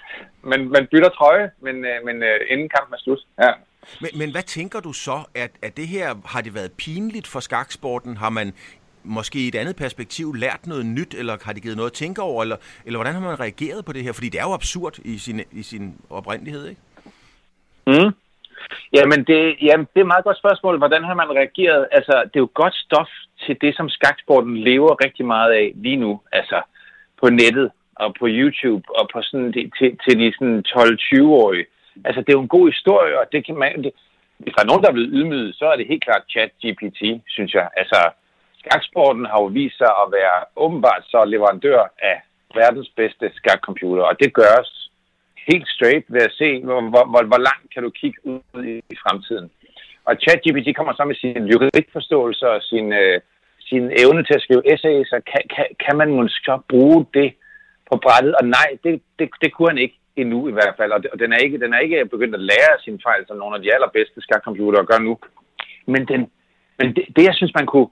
Men man bytter trøje, men, øh, men øh, inden kampen er slut. Ja. Men, men hvad tænker du så, at, at det her, har det været pinligt for skaksporten? Har man måske i et andet perspektiv lært noget nyt, eller har det givet noget at tænke over, eller, eller hvordan har man reageret på det her? Fordi det er jo absurd i sin, i sin oprindelighed, ikke? Mm. Jamen det, jamen, det er et meget godt spørgsmål. Hvordan har man reageret? Altså, det er jo godt stof til det, som skaksporten lever rigtig meget af lige nu. Altså, på nettet og på YouTube og på sådan, til, til de sådan 12-20-årige. Altså, det er jo en god historie, og det kan man... Det, hvis der er nogen, der er blevet ydmyget, så er det helt klart chat GPT, synes jeg. Altså, skaksporten har jo vist sig at være åbenbart så leverandør af verdens bedste skakcomputer, og det gøres helt straight ved at se, hvor, hvor, hvor langt kan du kigge ud i, i fremtiden. Og ChatGPT kommer så med sin lyrikforståelse og sin, øh, sin evne til at skrive essays, så kan, kan, kan man måske bruge det på brættet? Og nej, det, det, det kunne han ikke endnu i hvert fald, og, den, er ikke, den er ikke begyndt at lære sine fejl, som nogle af de allerbedste skakcomputere gør nu. Men, den, men det, det, jeg synes, man kunne,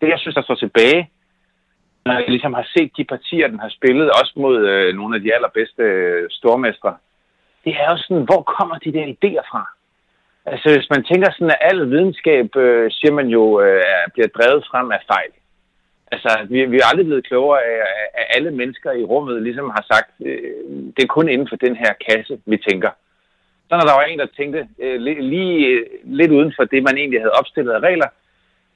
det, jeg synes, der står tilbage, når jeg ligesom har set de partier, den har spillet, også mod øh, nogle af de allerbedste øh, stormestre, det er jo sådan, hvor kommer de der idéer fra? Altså, hvis man tænker sådan, at al videnskab, øh, siger man jo, øh, bliver drevet frem af fejl. Altså, vi, vi er aldrig blevet klogere af, at alle mennesker i rummet ligesom har sagt, øh, det er kun inden for den her kasse, vi tænker. Så når der var en, der tænkte øh, lige, øh, lidt uden for det, man egentlig havde opstillet af regler,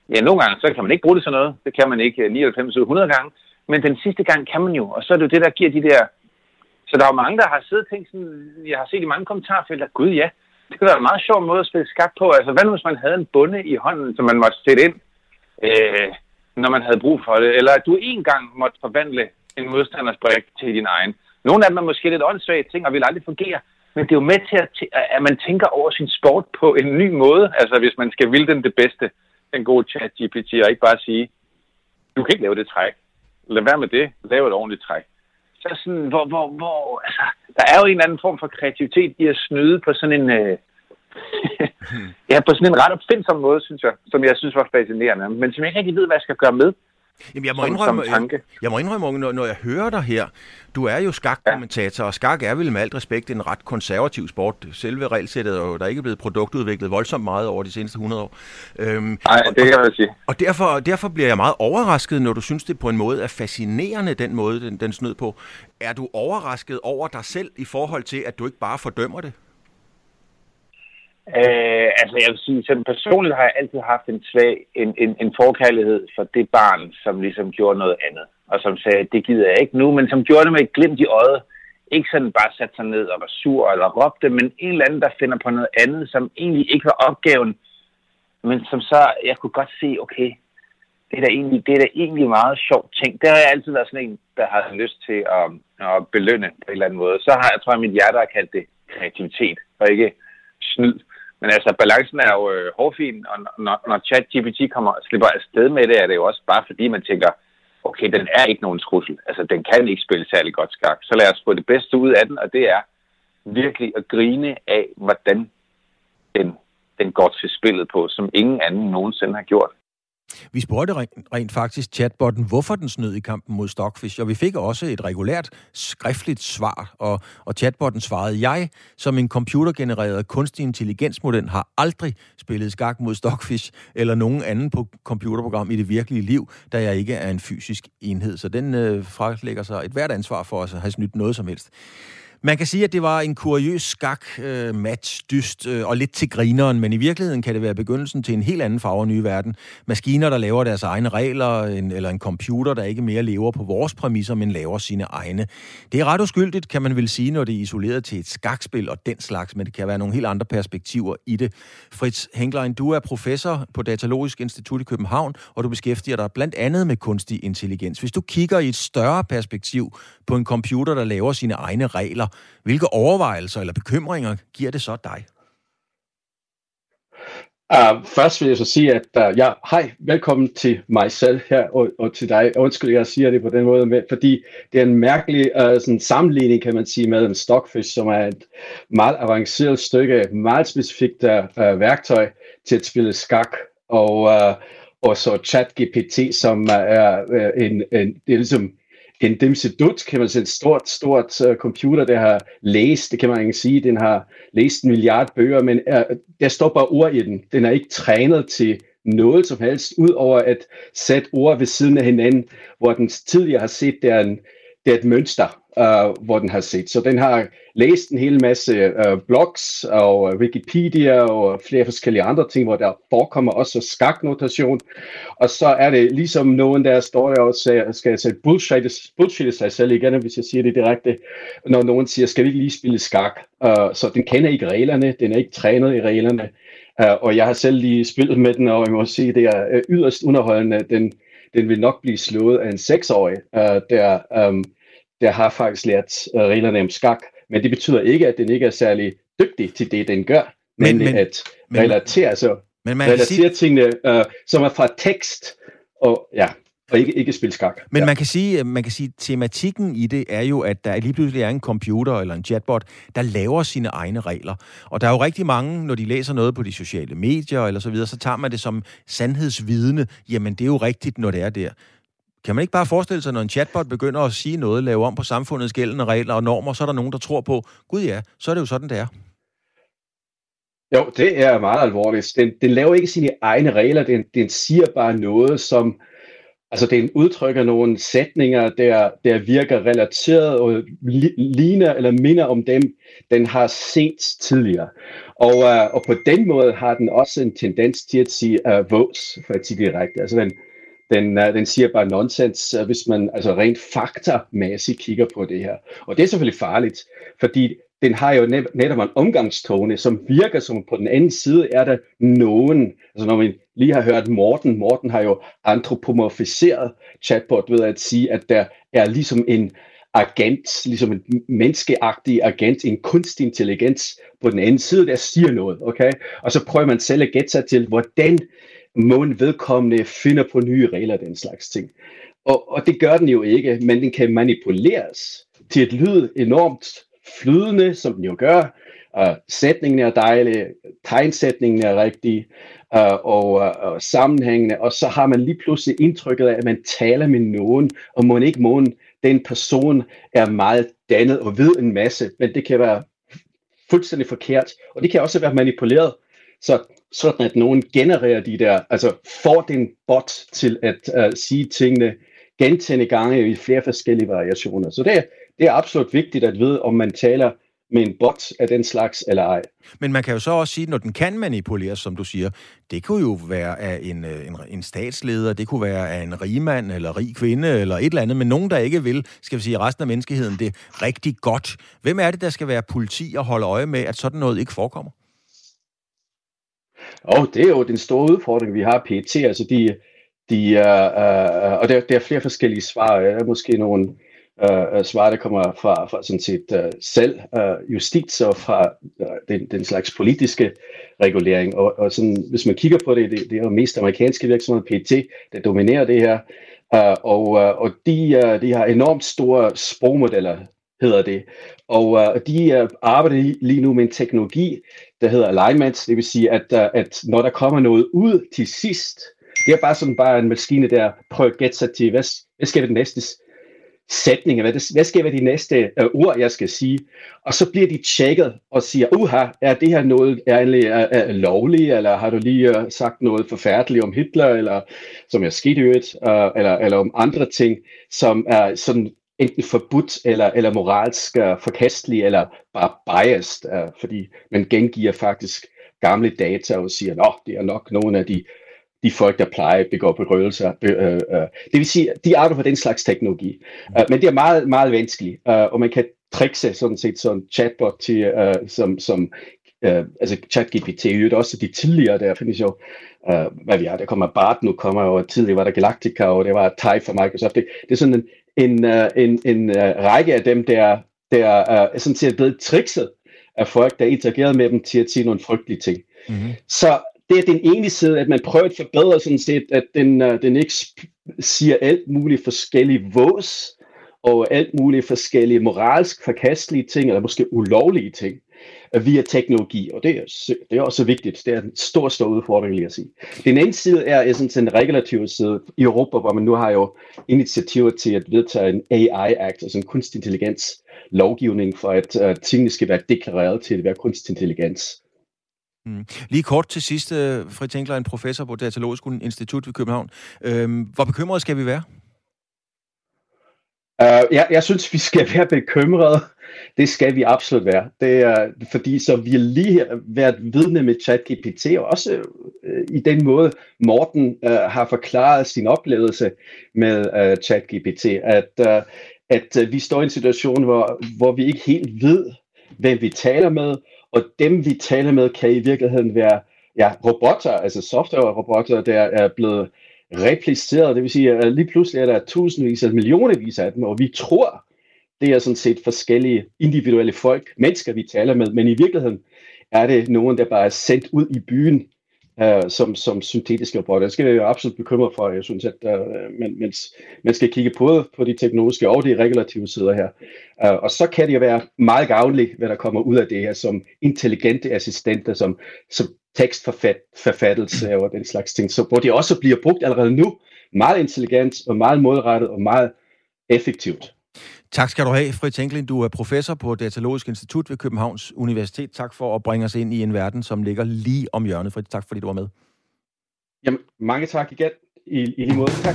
Ja, nogle gange, så kan man ikke bruge det til noget. Det kan man ikke 99 eller 100 gange. Men den sidste gang kan man jo, og så er det jo det, der giver de der... Så der er jo mange, der har siddet og tænkt sådan, jeg har set i mange kommentarfelter, gud ja, det kunne være en meget sjov måde at spille skak på. Altså, hvad nu, hvis man havde en bunde i hånden, som man måtte sætte ind, øh, når man havde brug for det? Eller at du en gang måtte forvandle en modstanders brik til din egen. Nogle af dem er måske lidt åndssvage ting, og vil aldrig fungere. Men det er jo med til, at, at man tænker over sin sport på en ny måde. Altså, hvis man skal ville den det bedste den gode chat GPT, og ikke bare sige, du kan ikke lave det træk. Lad være med det. Lav et ordentligt træk. Så sådan, hvor, hvor, hvor, altså, der er jo en eller anden form for kreativitet i at snyde på sådan en, øh, ja, på sådan en ret opfindsom måde, synes jeg, som jeg synes var fascinerende, men som jeg ikke rigtig ved, hvad jeg skal gøre med. Jamen, jeg må, som, indrømme, som jeg, jeg må indrømme, når, når jeg hører dig her, du er jo skakkommentator, ja. og skak er vel med alt respekt en ret konservativ sport. Selve regelsættet er jo der er ikke blevet produktudviklet voldsomt meget over de seneste 100 år. Øhm, Nej, det kan jeg sige. Og derfor, derfor bliver jeg meget overrasket, når du synes, det på en måde er fascinerende, den måde, den, den snød på. Er du overrasket over dig selv i forhold til, at du ikke bare fordømmer det? Øh, altså jeg vil sige, sådan personligt har jeg altid haft en svag, en, en, en forkærlighed for det barn, som ligesom gjorde noget andet. Og som sagde, det gider jeg ikke nu, men som gjorde det med et glimt i øjet. Ikke sådan bare satte sig ned og var sur eller råbte, men en eller anden, der finder på noget andet, som egentlig ikke var opgaven. Men som så, jeg kunne godt se, okay, det er da egentlig, det er da egentlig meget sjovt ting. Det har jeg altid været sådan en, der har lyst til at, at belønne på en eller anden måde. Så har jeg, tror jeg, mit hjerte har kaldt det kreativitet, og ikke snyd. Men altså, balancen er jo øh, hårfin, og når, når ChatGPT kommer slipper afsted med det, er det jo også bare fordi, man tænker, okay, den er ikke nogen trussel. Altså, den kan ikke spille særlig godt skak. Så lad os få det bedste ud af den, og det er virkelig at grine af, hvordan den, den går til spillet på, som ingen anden nogensinde har gjort. Vi spurgte rent faktisk chatbotten, hvorfor den snød i kampen mod Stockfish, og vi fik også et regulært skriftligt svar, og, og chatbotten svarede, jeg som en computergenereret kunstig intelligensmodel har aldrig spillet skak mod Stockfish eller nogen anden på computerprogram i det virkelige liv, da jeg ikke er en fysisk enhed. Så den øh, fralægger sig et hvert ansvar for os at have snydt noget som helst. Man kan sige, at det var en kuriøs skak-match, øh, dyst øh, og lidt til grineren, men i virkeligheden kan det være begyndelsen til en helt anden farve nye verden. Maskiner, der laver deres egne regler, en, eller en computer, der ikke mere lever på vores præmisser, men laver sine egne. Det er ret uskyldigt, kan man vel sige, når det er isoleret til et skakspil og den slags, men det kan være nogle helt andre perspektiver i det. Fritz Henklein, du er professor på Datalogisk Institut i København, og du beskæftiger dig blandt andet med kunstig intelligens. Hvis du kigger i et større perspektiv på en computer, der laver sine egne regler, hvilke overvejelser eller bekymringer giver det så dig? Uh, først vil jeg så sige, at uh, ja, hej, velkommen til mig selv her, og, og til dig. Undskyld, jeg siger det på den måde, med, fordi det er en mærkelig uh, sådan sammenligning, kan man sige, med en stockfish, som er et meget avanceret stykke, meget specifikt uh, værktøj til at spille skak, og, uh, og så ChatGPT, som er uh, en, en, det er ligesom en dimsedut, kan man sige, et stort, stort uh, computer, der har læst, det kan man ikke sige, den har læst en milliard bøger, men uh, der står bare ord i den. Den er ikke trænet til noget som helst, udover at sætte ord ved siden af hinanden, hvor den tidligere har set, der er, en, der er et mønster, uh, hvor den har set. Så den har læst en hel masse uh, blogs og øh, Wikipedia og flere forskellige andre ting, hvor der forekommer også skaknotation. Og så er det ligesom nogen, der står der og siger, skal jeg sige, bullshit, bullshit sig selv igen, hvis jeg siger det direkte, når nogen siger, skal vi ikke lige spille skak? Uh, så den kender ikke reglerne, den er ikke trænet i reglerne. Uh, og jeg har selv lige spillet med den, og jeg må sige, det er yderst underholdende. Den, den vil nok blive slået af en seksårig, uh, der um, der har faktisk lært uh, reglerne om skak, men det betyder ikke, at den ikke er særlig dygtig til det, den gør, men, men at men, relatere, altså, men man relatere sige... tingene, uh, som er fra tekst, og ja, og ikke, ikke spille skak. Men ja. man kan sige, man kan sige, at tematikken i det er jo, at der lige pludselig er en computer eller en chatbot, der laver sine egne regler. Og der er jo rigtig mange, når de læser noget på de sociale medier eller så videre, så tager man det som sandhedsvidende. Jamen, det er jo rigtigt, når det er der. Kan man ikke bare forestille sig, når en chatbot begynder at sige noget, lave om på samfundets gældende regler og normer, så er der nogen, der tror på, gud ja, så er det jo sådan, det er. Jo, det er meget alvorligt. Den, den laver ikke sine egne regler, den, den siger bare noget, som, altså den udtrykker nogle sætninger, der, der virker relateret og ligner eller minder om dem, den har set tidligere. Og, uh, og på den måde har den også en tendens til at sige uh, vås, for at sige direkte. Altså den, den, uh, den siger bare nonsens, uh, hvis man altså rent faktamæssigt kigger på det her. Og det er selvfølgelig farligt, fordi den har jo netop en omgangstone, som virker som på den anden side er der nogen, altså når vi lige har hørt Morten, Morten har jo antropomorfiseret chatbot ved at sige, at der er ligesom en agent, ligesom en menneskeagtig agent, en kunstig intelligens på den anden side, der siger noget, okay? Og så prøver man selv at gætte sig til, hvordan må vedkommende finder på nye regler, den slags ting. Og, og det gør den jo ikke, men den kan manipuleres til et lyd enormt flydende, som den jo gør. Uh, sætningen er dejlig, tegnsætningen er rigtig, uh, og, uh, og sammenhængende, og så har man lige pludselig indtrykket af, at man taler med nogen, og må ikke må den person er meget dannet og ved en masse, men det kan være fuldstændig forkert, og det kan også være manipuleret. Så sådan at nogen genererer de der, altså får den bot til at uh, sige tingene gentagende gange i flere forskellige variationer. Så det, det er absolut vigtigt at vide, om man taler med en bot af den slags eller ej. Men man kan jo så også sige, når den kan manipuleres, som du siger, det kunne jo være af en, øh, en, en statsleder, det kunne være af en rigmand eller rig kvinde eller et eller andet, men nogen, der ikke vil, skal vi sige, resten af menneskeheden det rigtig godt. Hvem er det, der skal være politi og holde øje med, at sådan noget ikke forekommer? Og det er jo den store udfordring, vi har PT. Altså de, de, uh, uh, og der, der er flere forskellige svar. Der er måske nogle uh, Øh, øh, svar, der kommer fra, fra sådan set uh, selv uh, justits og fra uh, den, den slags politiske regulering. Og, og sådan, hvis man kigger på det, det, det er jo mest amerikanske virksomheder, PT, der dominerer det her. Uh, og, uh, og de, uh, de har enormt store sprogmodeller, hedder det. Og uh, de uh, arbejder lige nu med en teknologi, der hedder alignment, det vil sige, at, uh, at når der kommer noget ud til sidst, det er bare sådan bare en maskine, der prøver at gætte sig til, hvad, hvad skal det næste sætninger, hvad, det, hvad skal være de næste øh, ord, jeg skal sige. Og så bliver de tjekket og siger, uha, er det her noget er, er, er lovligt, eller har du lige øh, sagt noget forfærdeligt om Hitler, eller som er skete i øvrigt, øh, eller, eller om andre ting, som er sådan enten forbudt eller, eller moralsk øh, uh, forkastelig eller bare biased, uh, fordi man gengiver faktisk gamle data og siger, at det er nok nogle af de, de folk, der plejer at begå berøvelser. Uh, uh, det vil sige, de arbejder på den slags teknologi. Uh, men det er meget, meget vanskeligt, uh, og man kan trikse sådan set sådan chatbot til, uh, som, som uh, altså ChatGPT, og også de tidligere, der findes jo, uh, hvad vi har, der kommer BART, nu kommer jo tidligere var der Galactica, og det var TIE fra Microsoft. Det, det er sådan en, en, uh, en, en uh, række af dem, der, der uh, sådan set blevet trikset af folk, der interagerede med dem til at sige nogle frygtelige ting. Mm-hmm. Så det er den ene side, at man prøver at forbedre sådan set, at den, uh, den ikke siger alt muligt forskellige vås, og alt muligt forskellige moralsk forkastelige ting, eller måske ulovlige ting, via teknologi, og det er, det er også vigtigt. Det er en stor, stor udfordring, lige at sige. Den anden side er, sådan en regulativ side i Europa, hvor man nu har jo initiativer til at vedtage en AI-act, altså en kunstig intelligens lovgivning, for at uh, tingene skal være deklareret til at være kunstig intelligens. Mm. Lige kort til sidst, øh, Fritz Enkler, en professor på Datalogisk Institut ved København. Øhm, hvor bekymrede skal vi være? Øh, uh, jeg, jeg synes, vi skal være bekymrede. Det skal vi absolut være. Det er, fordi så vi lige har været vidne med ChatGPT, og også øh, i den måde, Morten øh, har forklaret sin oplevelse med øh, ChatGPT, at, øh, at øh, vi står i en situation, hvor, hvor vi ikke helt ved, hvem vi taler med, og dem vi taler med kan i virkeligheden være ja, robotter, altså software-robotter, der er blevet repliceret, det vil sige, at lige pludselig er der tusindvis eller millionervis af dem, og vi tror, det er sådan set forskellige individuelle folk, mennesker vi taler med, men i virkeligheden er det nogen, der bare er sendt ud i byen øh, som, som syntetiske robotter. Det skal jeg jo absolut bekymre for. Jeg synes, at øh, man, man, man skal kigge både på de teknologiske og de regulative sider her. Øh, og så kan det jo være meget gavnligt, hvad der kommer ud af det her, som intelligente assistenter, som, som tekstforfattelse og den slags ting, så hvor de også bliver brugt allerede nu meget intelligent og meget målrettet og meget effektivt. Tak skal du have, Fritz Enklin. Du er professor på Datalogisk Institut ved Københavns Universitet. Tak for at bringe os ind i en verden, som ligger lige om hjørnet. Fritz, tak fordi du var med. Jamen, mange tak igen. I, i lige måde. Tak.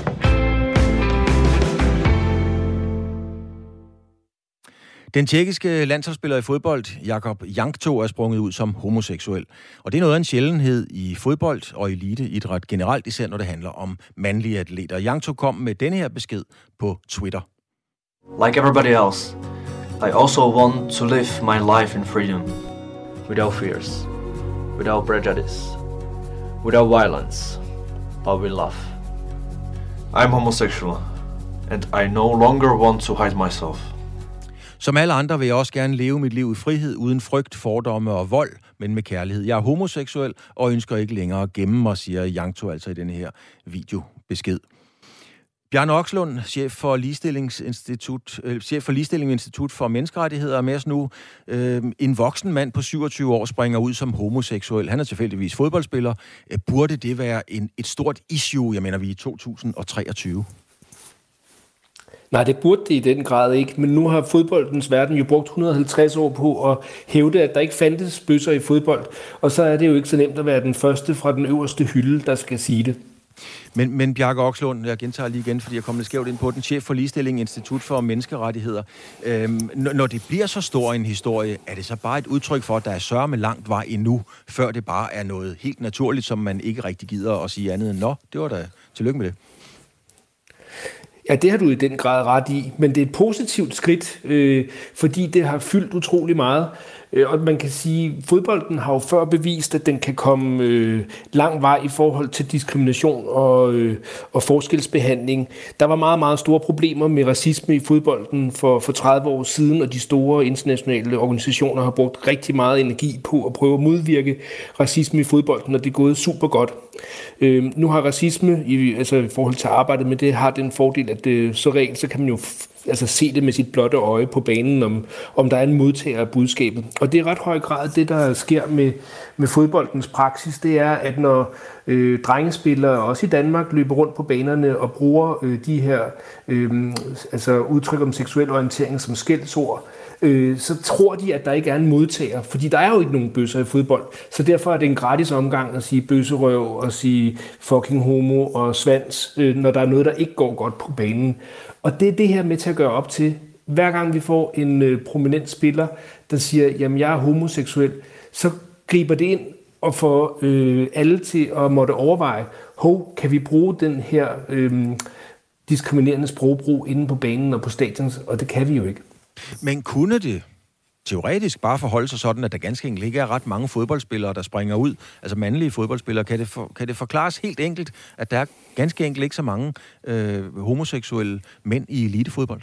Den tjekkiske landsholdsspiller i fodbold, Jakob Jankto, er sprunget ud som homoseksuel. Og det er noget af en sjældenhed i fodbold og eliteidræt generelt, især når det handler om mandlige atleter. Jankto kom med denne her besked på Twitter. Like everybody else, I also want to live my life in freedom, without fears, without prejudice, without violence, but with love. I'm homosexual, and I no longer want to hide myself. Som alle andre vil jeg også gerne leve mit liv i frihed, uden frygt, fordomme og vold, men med kærlighed. Jeg er homoseksuel og ønsker ikke længere at gemme mig, siger Yangto altså i denne her videobesked. Bjørn Okslund, chef for, Ligestillingsinstitut, øh, chef for Ligestillingsinstitut for Menneskerettigheder, er med os nu. Øh, en voksen mand på 27 år springer ud som homoseksuel. Han er tilfældigvis fodboldspiller. Øh, burde det være en, et stort issue, jeg mener vi i 2023? Nej, det burde det i den grad ikke, men nu har fodboldens verden jo brugt 150 år på at hævde, at der ikke fandtes bøsser i fodbold, og så er det jo ikke så nemt at være den første fra den øverste hylde, der skal sige det. Men, men Bjarke Okslund, jeg gentager lige igen, fordi jeg kommer lidt skævt ind på den, chef for Ligestilling Institut for Menneskerettigheder. Øhm, når det bliver så stor en historie, er det så bare et udtryk for, at der er sørme langt vej endnu, før det bare er noget helt naturligt, som man ikke rigtig gider at sige andet end, nå, det var da, tillykke med det. Ja, det har du i den grad ret i, men det er et positivt skridt, øh, fordi det har fyldt utrolig meget. Øh, og man kan sige, at fodbolden har jo før bevist, at den kan komme øh, lang vej i forhold til diskrimination og, øh, og forskelsbehandling. Der var meget, meget store problemer med racisme i fodbolden for, for 30 år siden, og de store internationale organisationer har brugt rigtig meget energi på at prøve at modvirke racisme i fodbolden, og det er gået super godt. Øh, nu har racisme, i, altså i forhold til arbejdet med det, har den fordel, at øh, det, så regel, så kan man jo altså se det med sit blotte øje på banen, om, om der er en modtager af budskabet. Og det er ret høj grad det, der sker med, med fodboldens praksis, det er, at når øh, drengespillere, også i Danmark, løber rundt på banerne og bruger øh, de her øh, altså udtryk om seksuel orientering som skældsord, øh, så tror de, at der ikke er en modtager, fordi der er jo ikke nogen bøsser i fodbold. Så derfor er det en gratis omgang at sige bøsserøv og sige fucking homo og svans, øh, når der er noget, der ikke går godt på banen. Og det er det her med til at gøre op til. Hver gang vi får en øh, prominent spiller, der siger, jamen jeg er homoseksuel, så griber det ind og får øh, alle til at måtte overveje, hov, kan vi bruge den her øh, diskriminerende sprogbrug inde på banen og på stadion, og det kan vi jo ikke. Men kunne det teoretisk bare forholde sig sådan, at der ganske enkelt ikke er ret mange fodboldspillere, der springer ud, altså mandlige fodboldspillere. Kan det, for, kan det forklares helt enkelt, at der er ganske enkelt ikke så mange øh, homoseksuelle mænd i elitefodbold?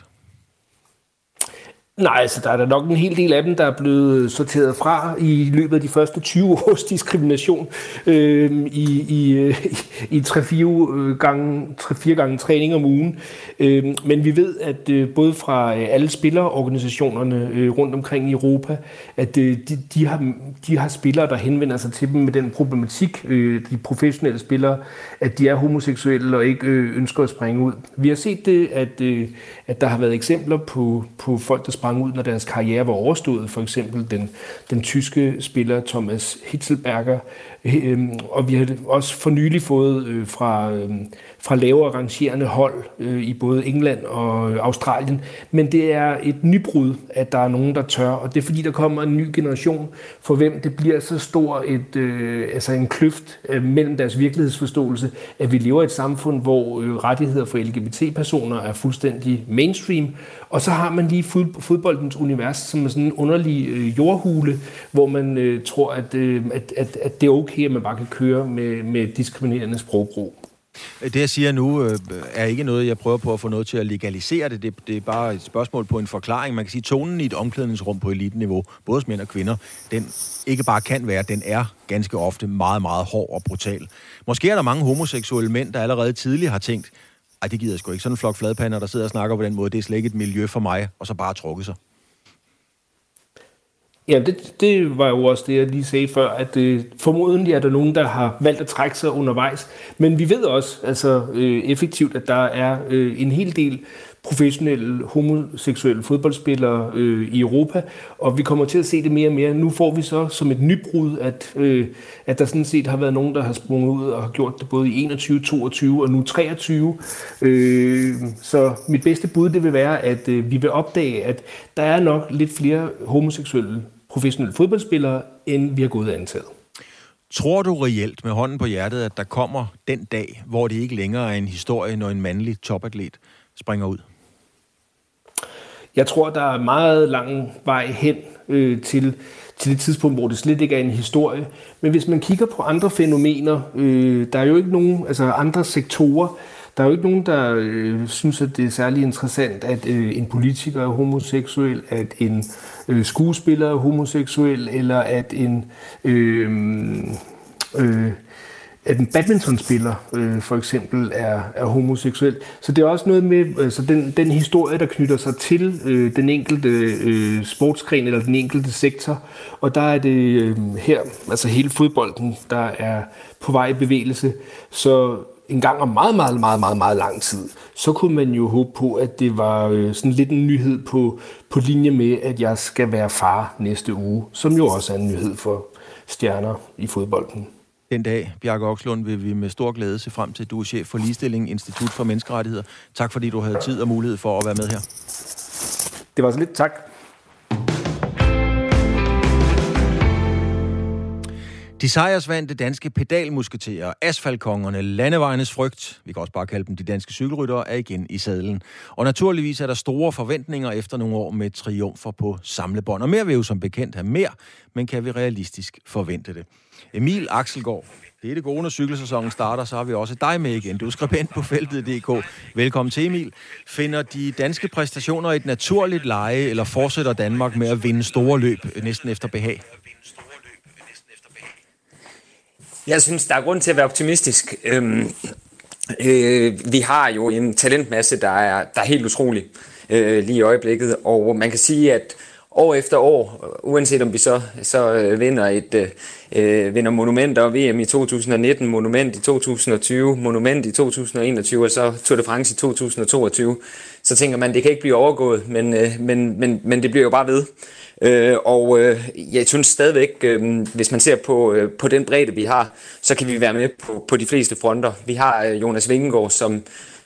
Nej, altså der er der nok en hel del af dem, der er blevet sorteret fra i løbet af de første 20 års diskrimination øhm, øh, i, i, i 3-4 gange, 3-4 gange træning om ugen. Øh, men vi ved, at øh, både fra øh, alle spillerorganisationerne øh, rundt omkring i Europa, at øh, de, de, har, de har spillere, der henvender sig til dem med den problematik, øh, de professionelle spillere, at de er homoseksuelle og ikke øh, ønsker at springe ud. Vi har set det, at, øh, at der har været eksempler på, på folk, der sprang ud, når deres karriere var overstået. For eksempel den, den tyske spiller Thomas Hitzelberger. Øhm, og vi har også for nylig fået øh, fra, øhm, fra lavere rangerende hold øh, i både England og Australien. Men det er et nybrud, at der er nogen, der tør. Og det er fordi, der kommer en ny generation, for hvem det bliver så stor et, øh, altså en kløft øh, mellem deres virkelighedsforståelse, at vi lever i et samfund, hvor øh, rettigheder for LGBT-personer er fuldstændig mainstream, og så har man lige fodboldens univers, som er sådan en underlig øh, jordhule, hvor man øh, tror, at, øh, at, at, at det er okay, at man bare kan køre med, med diskriminerende sprogbrug. Det, jeg siger nu, øh, er ikke noget, jeg prøver på at få noget til at legalisere det. det. Det er bare et spørgsmål på en forklaring. Man kan sige, at tonen i et omklædningsrum på eliteniveau, både hos mænd og kvinder, den ikke bare kan være, den er ganske ofte meget, meget hård og brutal. Måske er der mange homoseksuelle mænd, der allerede tidligere har tænkt, ej, det gider jeg sgu ikke. Sådan en flok fladpander, der sidder og snakker på den måde, det er slet ikke et miljø for mig, og så bare trukket sig. Ja, det, det var jo også det, jeg lige sagde før, at øh, formodentlig er der nogen, der har valgt at trække sig undervejs. Men vi ved også altså, øh, effektivt, at der er øh, en hel del professionelle homoseksuelle fodboldspillere øh, i Europa, og vi kommer til at se det mere og mere. Nu får vi så som et nybrud, at, øh, at der sådan set har været nogen, der har sprunget ud og har gjort det både i 21, 22 og nu 23. Øh, så mit bedste bud det vil være, at øh, vi vil opdage, at der er nok lidt flere homoseksuelle professionelle fodboldspillere, end vi har gået antaget. Tror du reelt med hånden på hjertet, at der kommer den dag, hvor det ikke længere er en historie, når en mandlig topatlet springer ud? Jeg tror, der er meget lang vej hen øh, til, til det tidspunkt, hvor det slet ikke er en historie. Men hvis man kigger på andre fænomener, øh, der er jo ikke nogen, altså andre sektorer, der er jo ikke nogen, der øh, synes, at det er særlig interessant, at øh, en politiker er homoseksuel, at en øh, skuespiller er homoseksuel, eller at en øh, øh, at en badmintonspiller øh, for eksempel er, er homoseksuel. Så det er også noget med altså den, den historie, der knytter sig til øh, den enkelte øh, sportsgren eller den enkelte sektor. Og der er det øh, her, altså hele fodbolden, der er på vej i bevægelse. Så en gang om meget, meget, meget, meget, meget lang tid, så kunne man jo håbe på, at det var øh, sådan lidt en nyhed på, på linje med, at jeg skal være far næste uge, som jo også er en nyhed for stjerner i fodbolden. Den dag, Bjarke Okslund, vil vi med stor glæde se frem til, at du er chef for Ligestilling, Institut for Menneskerettigheder. Tak fordi du havde tid og mulighed for at være med her. Det var så lidt. Tak. De sejrsvandte danske pedalmusketerer, asfaltkongerne, landevejenes frygt, vi kan også bare kalde dem de danske cykelryttere, er igen i sadlen. Og naturligvis er der store forventninger efter nogle år med triumfer på samlebånd. Og mere vil jo som bekendt have mere, men kan vi realistisk forvente det? Emil Axelgaard, det er det gode, når cykelsæsonen starter, så har vi også dig med igen. Du er skribent på feltet.dk. Velkommen til, Emil. Finder de danske præstationer et naturligt leje, eller fortsætter Danmark med at vinde store løb næsten efter behag? Jeg synes, der er grund til at være optimistisk. Øhm, øh, vi har jo en talentmasse, der er, der er helt utrolig øh, lige i øjeblikket, og man kan sige, at år efter år, uanset om vi så, så øh, vinder et øh, øh vinder monumenter og VM i 2019, monument i 2020, monument i 2021 og så Tour de France i 2022, så tænker man, det kan ikke blive overgået, men, øh, men, men, men det bliver jo bare ved. Øh, og øh, jeg synes stadigvæk, øh, hvis man ser på, øh, på den bredde, vi har, så kan vi være med på, på de fleste fronter. Vi har øh, Jonas Vingegaard, som,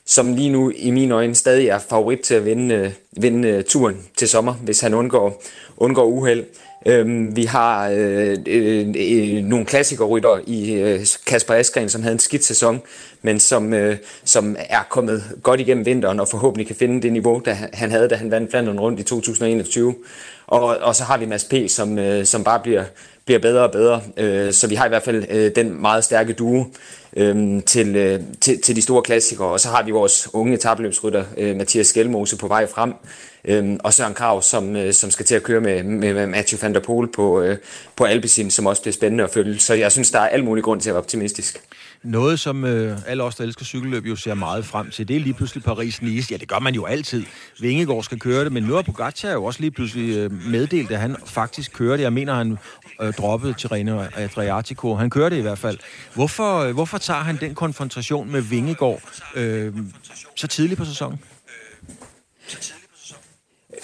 som lige nu i mine øjne stadig er favorit til at vinde, øh, vinde øh, turen til sommer, hvis han undgår, undgår uheld. Øhm, vi har øh, øh, øh, nogle klassikerrytter i øh, Kasper Askren, som havde en skidt sæson, men som, øh, som er kommet godt igennem vinteren og forhåbentlig kan finde det niveau, der han havde, da han vandt Flandern rundt i 2021. Og, og så har vi Mads P., som, øh, som bare bliver, bliver bedre og bedre. Øh, så vi har i hvert fald øh, den meget stærke duo øh, til, øh, til, til de store klassikere. Og så har vi vores unge etabløbsrytter, øh, Mathias Skelmose, på vej frem. Øh, og Søren Krav, som, øh, som skal til at køre med, med, med Mathieu van der Poel på, øh, på Alpecin, som også bliver spændende at følge. Så jeg synes, der er al mulig grund til at være optimistisk. Noget, som øh, alle os, der elsker cykelløb, jo ser meget frem til, det er lige pludselig Paris-Nice. Ja, det gør man jo altid. Vingegaard skal køre det, men nu har Pogacar jo også lige pludselig øh, meddelt, at han faktisk kører det. Jeg mener, han øh, droppede Tirreno Adriatico. Han kører det i hvert fald. Hvorfor, øh, hvorfor tager han den konfrontation med Vingegaard øh, så tidligt på sæsonen?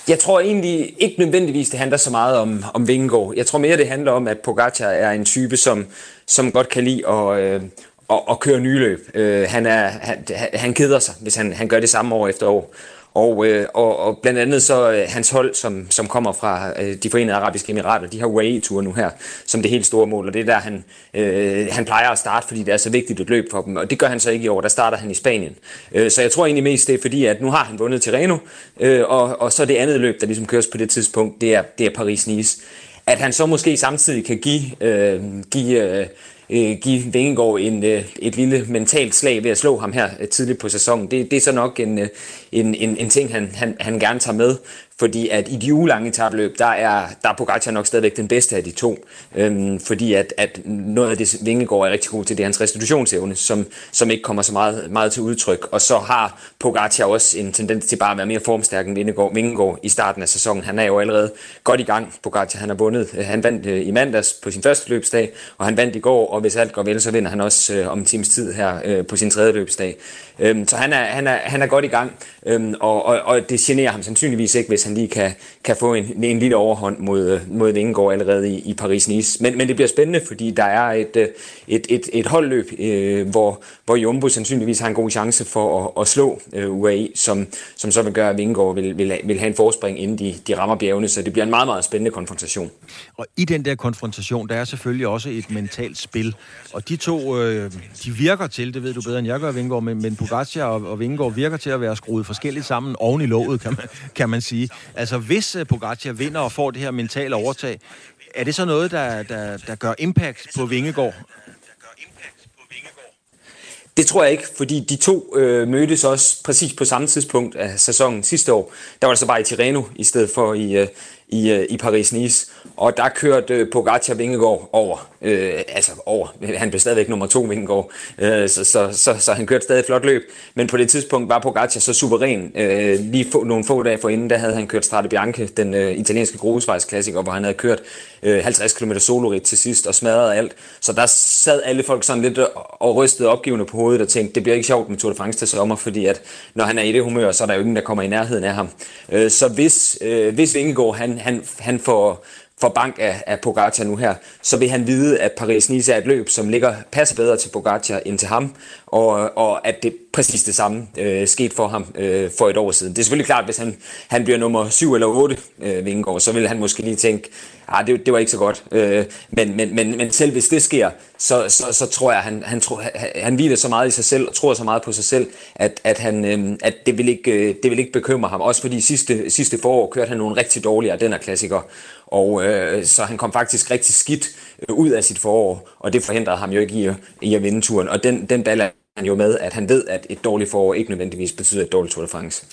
Jeg tror egentlig ikke nødvendigvis, det handler så meget om, om Vingegaard. Jeg tror mere, det handler om, at Pogacar er en type, som, som godt kan lide at, øh, og, og køre nye løb. Øh, han, er, han, han keder sig, hvis han, han gør det samme år efter år. Og, øh, og, og blandt andet så øh, hans hold, som, som kommer fra øh, de forenede arabiske emirater, de har UAE-ture nu her, som det helt store mål, og det er der, han, øh, han plejer at starte, fordi det er så vigtigt et løb for dem, og det gør han så ikke i år, der starter han i Spanien. Øh, så jeg tror egentlig mest, det er fordi, at nu har han vundet Tirreno, øh, og, og så det andet løb, der ligesom køres på det tidspunkt, det er, det er Paris-Nice. At han så måske samtidig kan give, øh, give øh, øh, give Vingegaard en, øh, et lille mentalt slag ved at slå ham her øh, tidligt på sæsonen. Det, det er så nok en, øh, en, en, en ting, han, han, han gerne tager med, fordi at i de ugelange etabløb, der er, der er Pogacar nok stadigvæk den bedste af de to, øhm, fordi at, at noget af det Vingegaard er rigtig god til, det er hans restitutionsevne, som, som ikke kommer så meget, meget til udtryk, og så har Pogacar også en tendens til bare at være mere formstærk end Vingegaard, Vingegaard i starten af sæsonen. Han er jo allerede godt i gang, Pogacar, han har vundet, øh, han vandt øh, i mandags på sin første løbsdag, og han vandt i går, og hvis alt går vel, så vinder han også øh, om en times tid her øh, på sin tredje løbsdag. Øhm, så han er, han, er, han er godt i gang, øhm, og, og, og det generer ham sandsynligvis ikke, hvis han lige kan, kan få en, en lille overhånd mod, øh, mod Vingegaard allerede i, i Paris-Nice. Men, men det bliver spændende, fordi der er et, øh, et, et, et holdløb, øh, hvor, hvor Jumbo sandsynligvis har en god chance for at, at slå øh, UAE, som, som så vil gøre, at Vingegaard vil, vil, vil have en forspring, inden de, de rammer bjergene. Så det bliver en meget, meget spændende konfrontation. Og i den der konfrontation, der er selvfølgelig også et mentalt spil. Og de to, øh, de virker til, det ved du bedre end jeg gør, Vingård, men, men Pogacar og, og Vingård virker til at være skruet forskelligt sammen oven i låget, kan man, kan man sige. Altså, hvis uh, Pogacar vinder og får det her mentale overtag, er det så noget, der, der, der gør impact på Vingegård? Det tror jeg ikke, fordi de to øh, mødtes også præcis på samme tidspunkt af sæsonen sidste år. Der var det så bare i Tirreno i stedet for i, øh, i, øh, i Paris-Nice. Og der kørte øh, Pogacar Vingegaard over. Øh, altså over. Han blev stadigvæk nummer to Vingegaard. Øh, så, så, så, så han kørte stadig flot løb. Men på det tidspunkt var Pogacar så suveræn. Øh, lige få, nogle få dage forinden, der havde han kørt Strade Bianche, den øh, italienske grusvejsklassiker, hvor han havde kørt øh, 50 km solorit til sidst og smadret alt. Så der sad alle folk sådan lidt øh, og rystede opgivende på hovedet og tænkte, det bliver ikke sjovt med Tour de France til sommer, fordi at når han er i det humør, så er der jo ingen, der kommer i nærheden af ham. Øh, så hvis, øh, hvis Vingegaard han, han, han får, får bank af, af Pogacar nu her, så vil han vide, at Paris-Nice er et løb, som ligger passer bedre til Pogacar end til ham, og, og at det præcis det samme øh, skete for ham øh, for et år siden. Det er selvfølgelig klart, hvis han, han bliver nummer 7 eller 8 øh, Vingegaard, så vil han måske lige tænke, ah, det, det var ikke så godt. Øh, men, men, men, men selv hvis det sker, så, så, så tror jeg, han, han, tror, han, han hviler så meget i sig selv, og tror så meget på sig selv, at, at, han, øh, at det, vil ikke, øh, det vil ikke bekymre ham. Også fordi sidste, sidste forår kørte han nogle rigtig dårlige den klassiker, og øh, så han kom faktisk rigtig skidt øh, ud af sit forår, og det forhindrede ham jo ikke i, i at vinde turen. Og den, den baller han jo med, at han ved, at et dårligt forår ikke nødvendigvis betyder et dårligt Tour de France.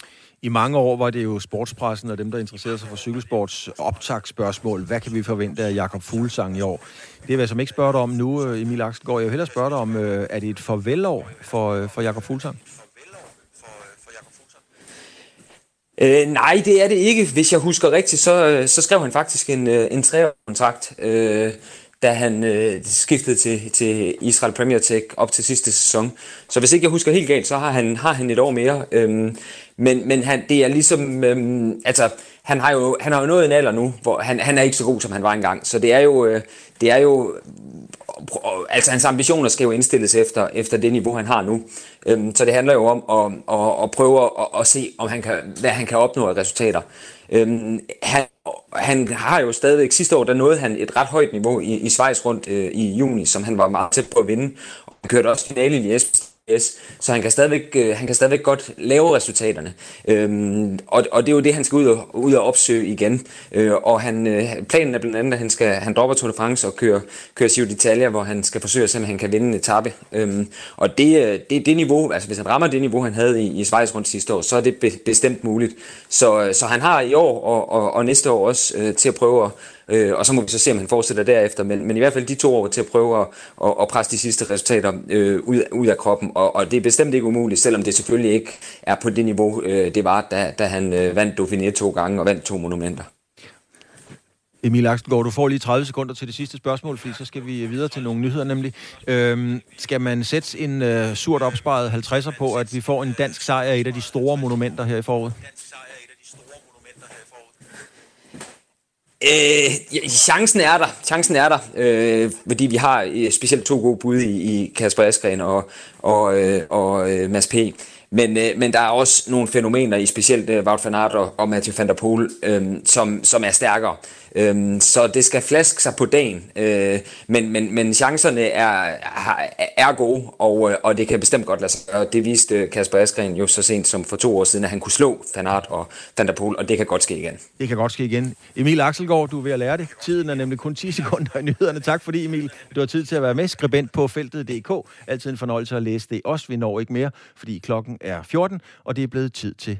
I mange år var det jo sportspressen og dem, der interesserede sig for cykelsports optagsspørgsmål. Hvad kan vi forvente af Jakob Fuglsang i år? Det vil jeg som ikke spørge dig om nu, øh, Emil Axelgaard. Jeg vil hellere spørge dig om, øh, er det et farvelår for, øh, for Jakob Fuglsang? Øh, nej, det er det ikke. Hvis jeg husker rigtigt, så, så skrev han faktisk en, en treårskontrakt. Øh, da han øh, skiftede til, til Israel Premier Tech op til sidste sæson. Så hvis ikke jeg husker helt galt, så har han, har han et år mere. Øhm, men men han, det er ligesom, øhm, altså, han har, jo, han har jo nået en alder nu, hvor han, han er ikke så god, som han var engang. Så det er jo, øh, det er jo øh, altså hans ambitioner skal jo indstilles efter, efter det niveau, han har nu. Øhm, så det handler jo om at, at, at prøve at, at se, om han kan, hvad han kan opnå af resultater. Øhm, han, han har jo stadigvæk, sidste år, der nåede han et ret højt niveau i, i Schweiz rundt øh, i juni, som han var meget tæt på at vinde. Og han kørte også finale i Liège så han kan stadigvæk, øh, han kan stadigvæk godt lave resultaterne. Øhm, og, og det er jo det, han skal ud og, ud og opsøge igen. Øh, og han, øh, planen er blandt andet, at han, skal, han dropper Tour de France og kører, kører Giro d'Italia, hvor han skal forsøge at se, om han kan vinde en etape. Øhm, og det, øh, det, det niveau, altså hvis han rammer det niveau, han havde i, i Schweiz rundt sidste år, så er det be, bestemt muligt. Så, så han har i år og, og, og næste år også øh, til at prøve at Øh, og så må vi så se, om han fortsætter derefter. Men, men i hvert fald de to år til at prøve at, at, at presse de sidste resultater øh, ud, ud af kroppen. Og, og det er bestemt ikke umuligt, selvom det selvfølgelig ikke er på det niveau, øh, det var, da, da han øh, vandt Dauphiné to gange og vandt to monumenter. Emil Axelgaard, du får lige 30 sekunder til det sidste spørgsmål, fordi så skal vi videre til nogle nyheder nemlig. Øhm, skal man sætte en øh, surt opsparet 50'er på, at vi får en dansk sejr i et af de store monumenter her i foråret? Øh, ja, chancen er der. Chancen er der, øh, fordi vi har øh, specielt to gode bud i, i Kasper Askren og, og, øh, og øh, Mads P. Men, øh, men der er også nogle fænomener i specielt øh, Wout van Aert og, og Mathieu van der Poel, øh, som, som er stærkere. Øhm, så det skal flaske sig på dagen, øh, men, men, men chancerne er, er gode, og, øh, og det kan bestemt godt lade sig gøre. Det viste øh, Kasper Askren jo så sent som for to år siden, at han kunne slå Fanart og Van der Poel, og det kan godt ske igen. Det kan godt ske igen. Emil Axelgaard, du er ved at lære det. Tiden er nemlig kun 10 sekunder i nyhederne. Tak fordi, Emil, du har tid til at være med. Skribent på feltet.dk. Altid en fornøjelse at læse det. Også vi når ikke mere, fordi klokken er 14, og det er blevet tid til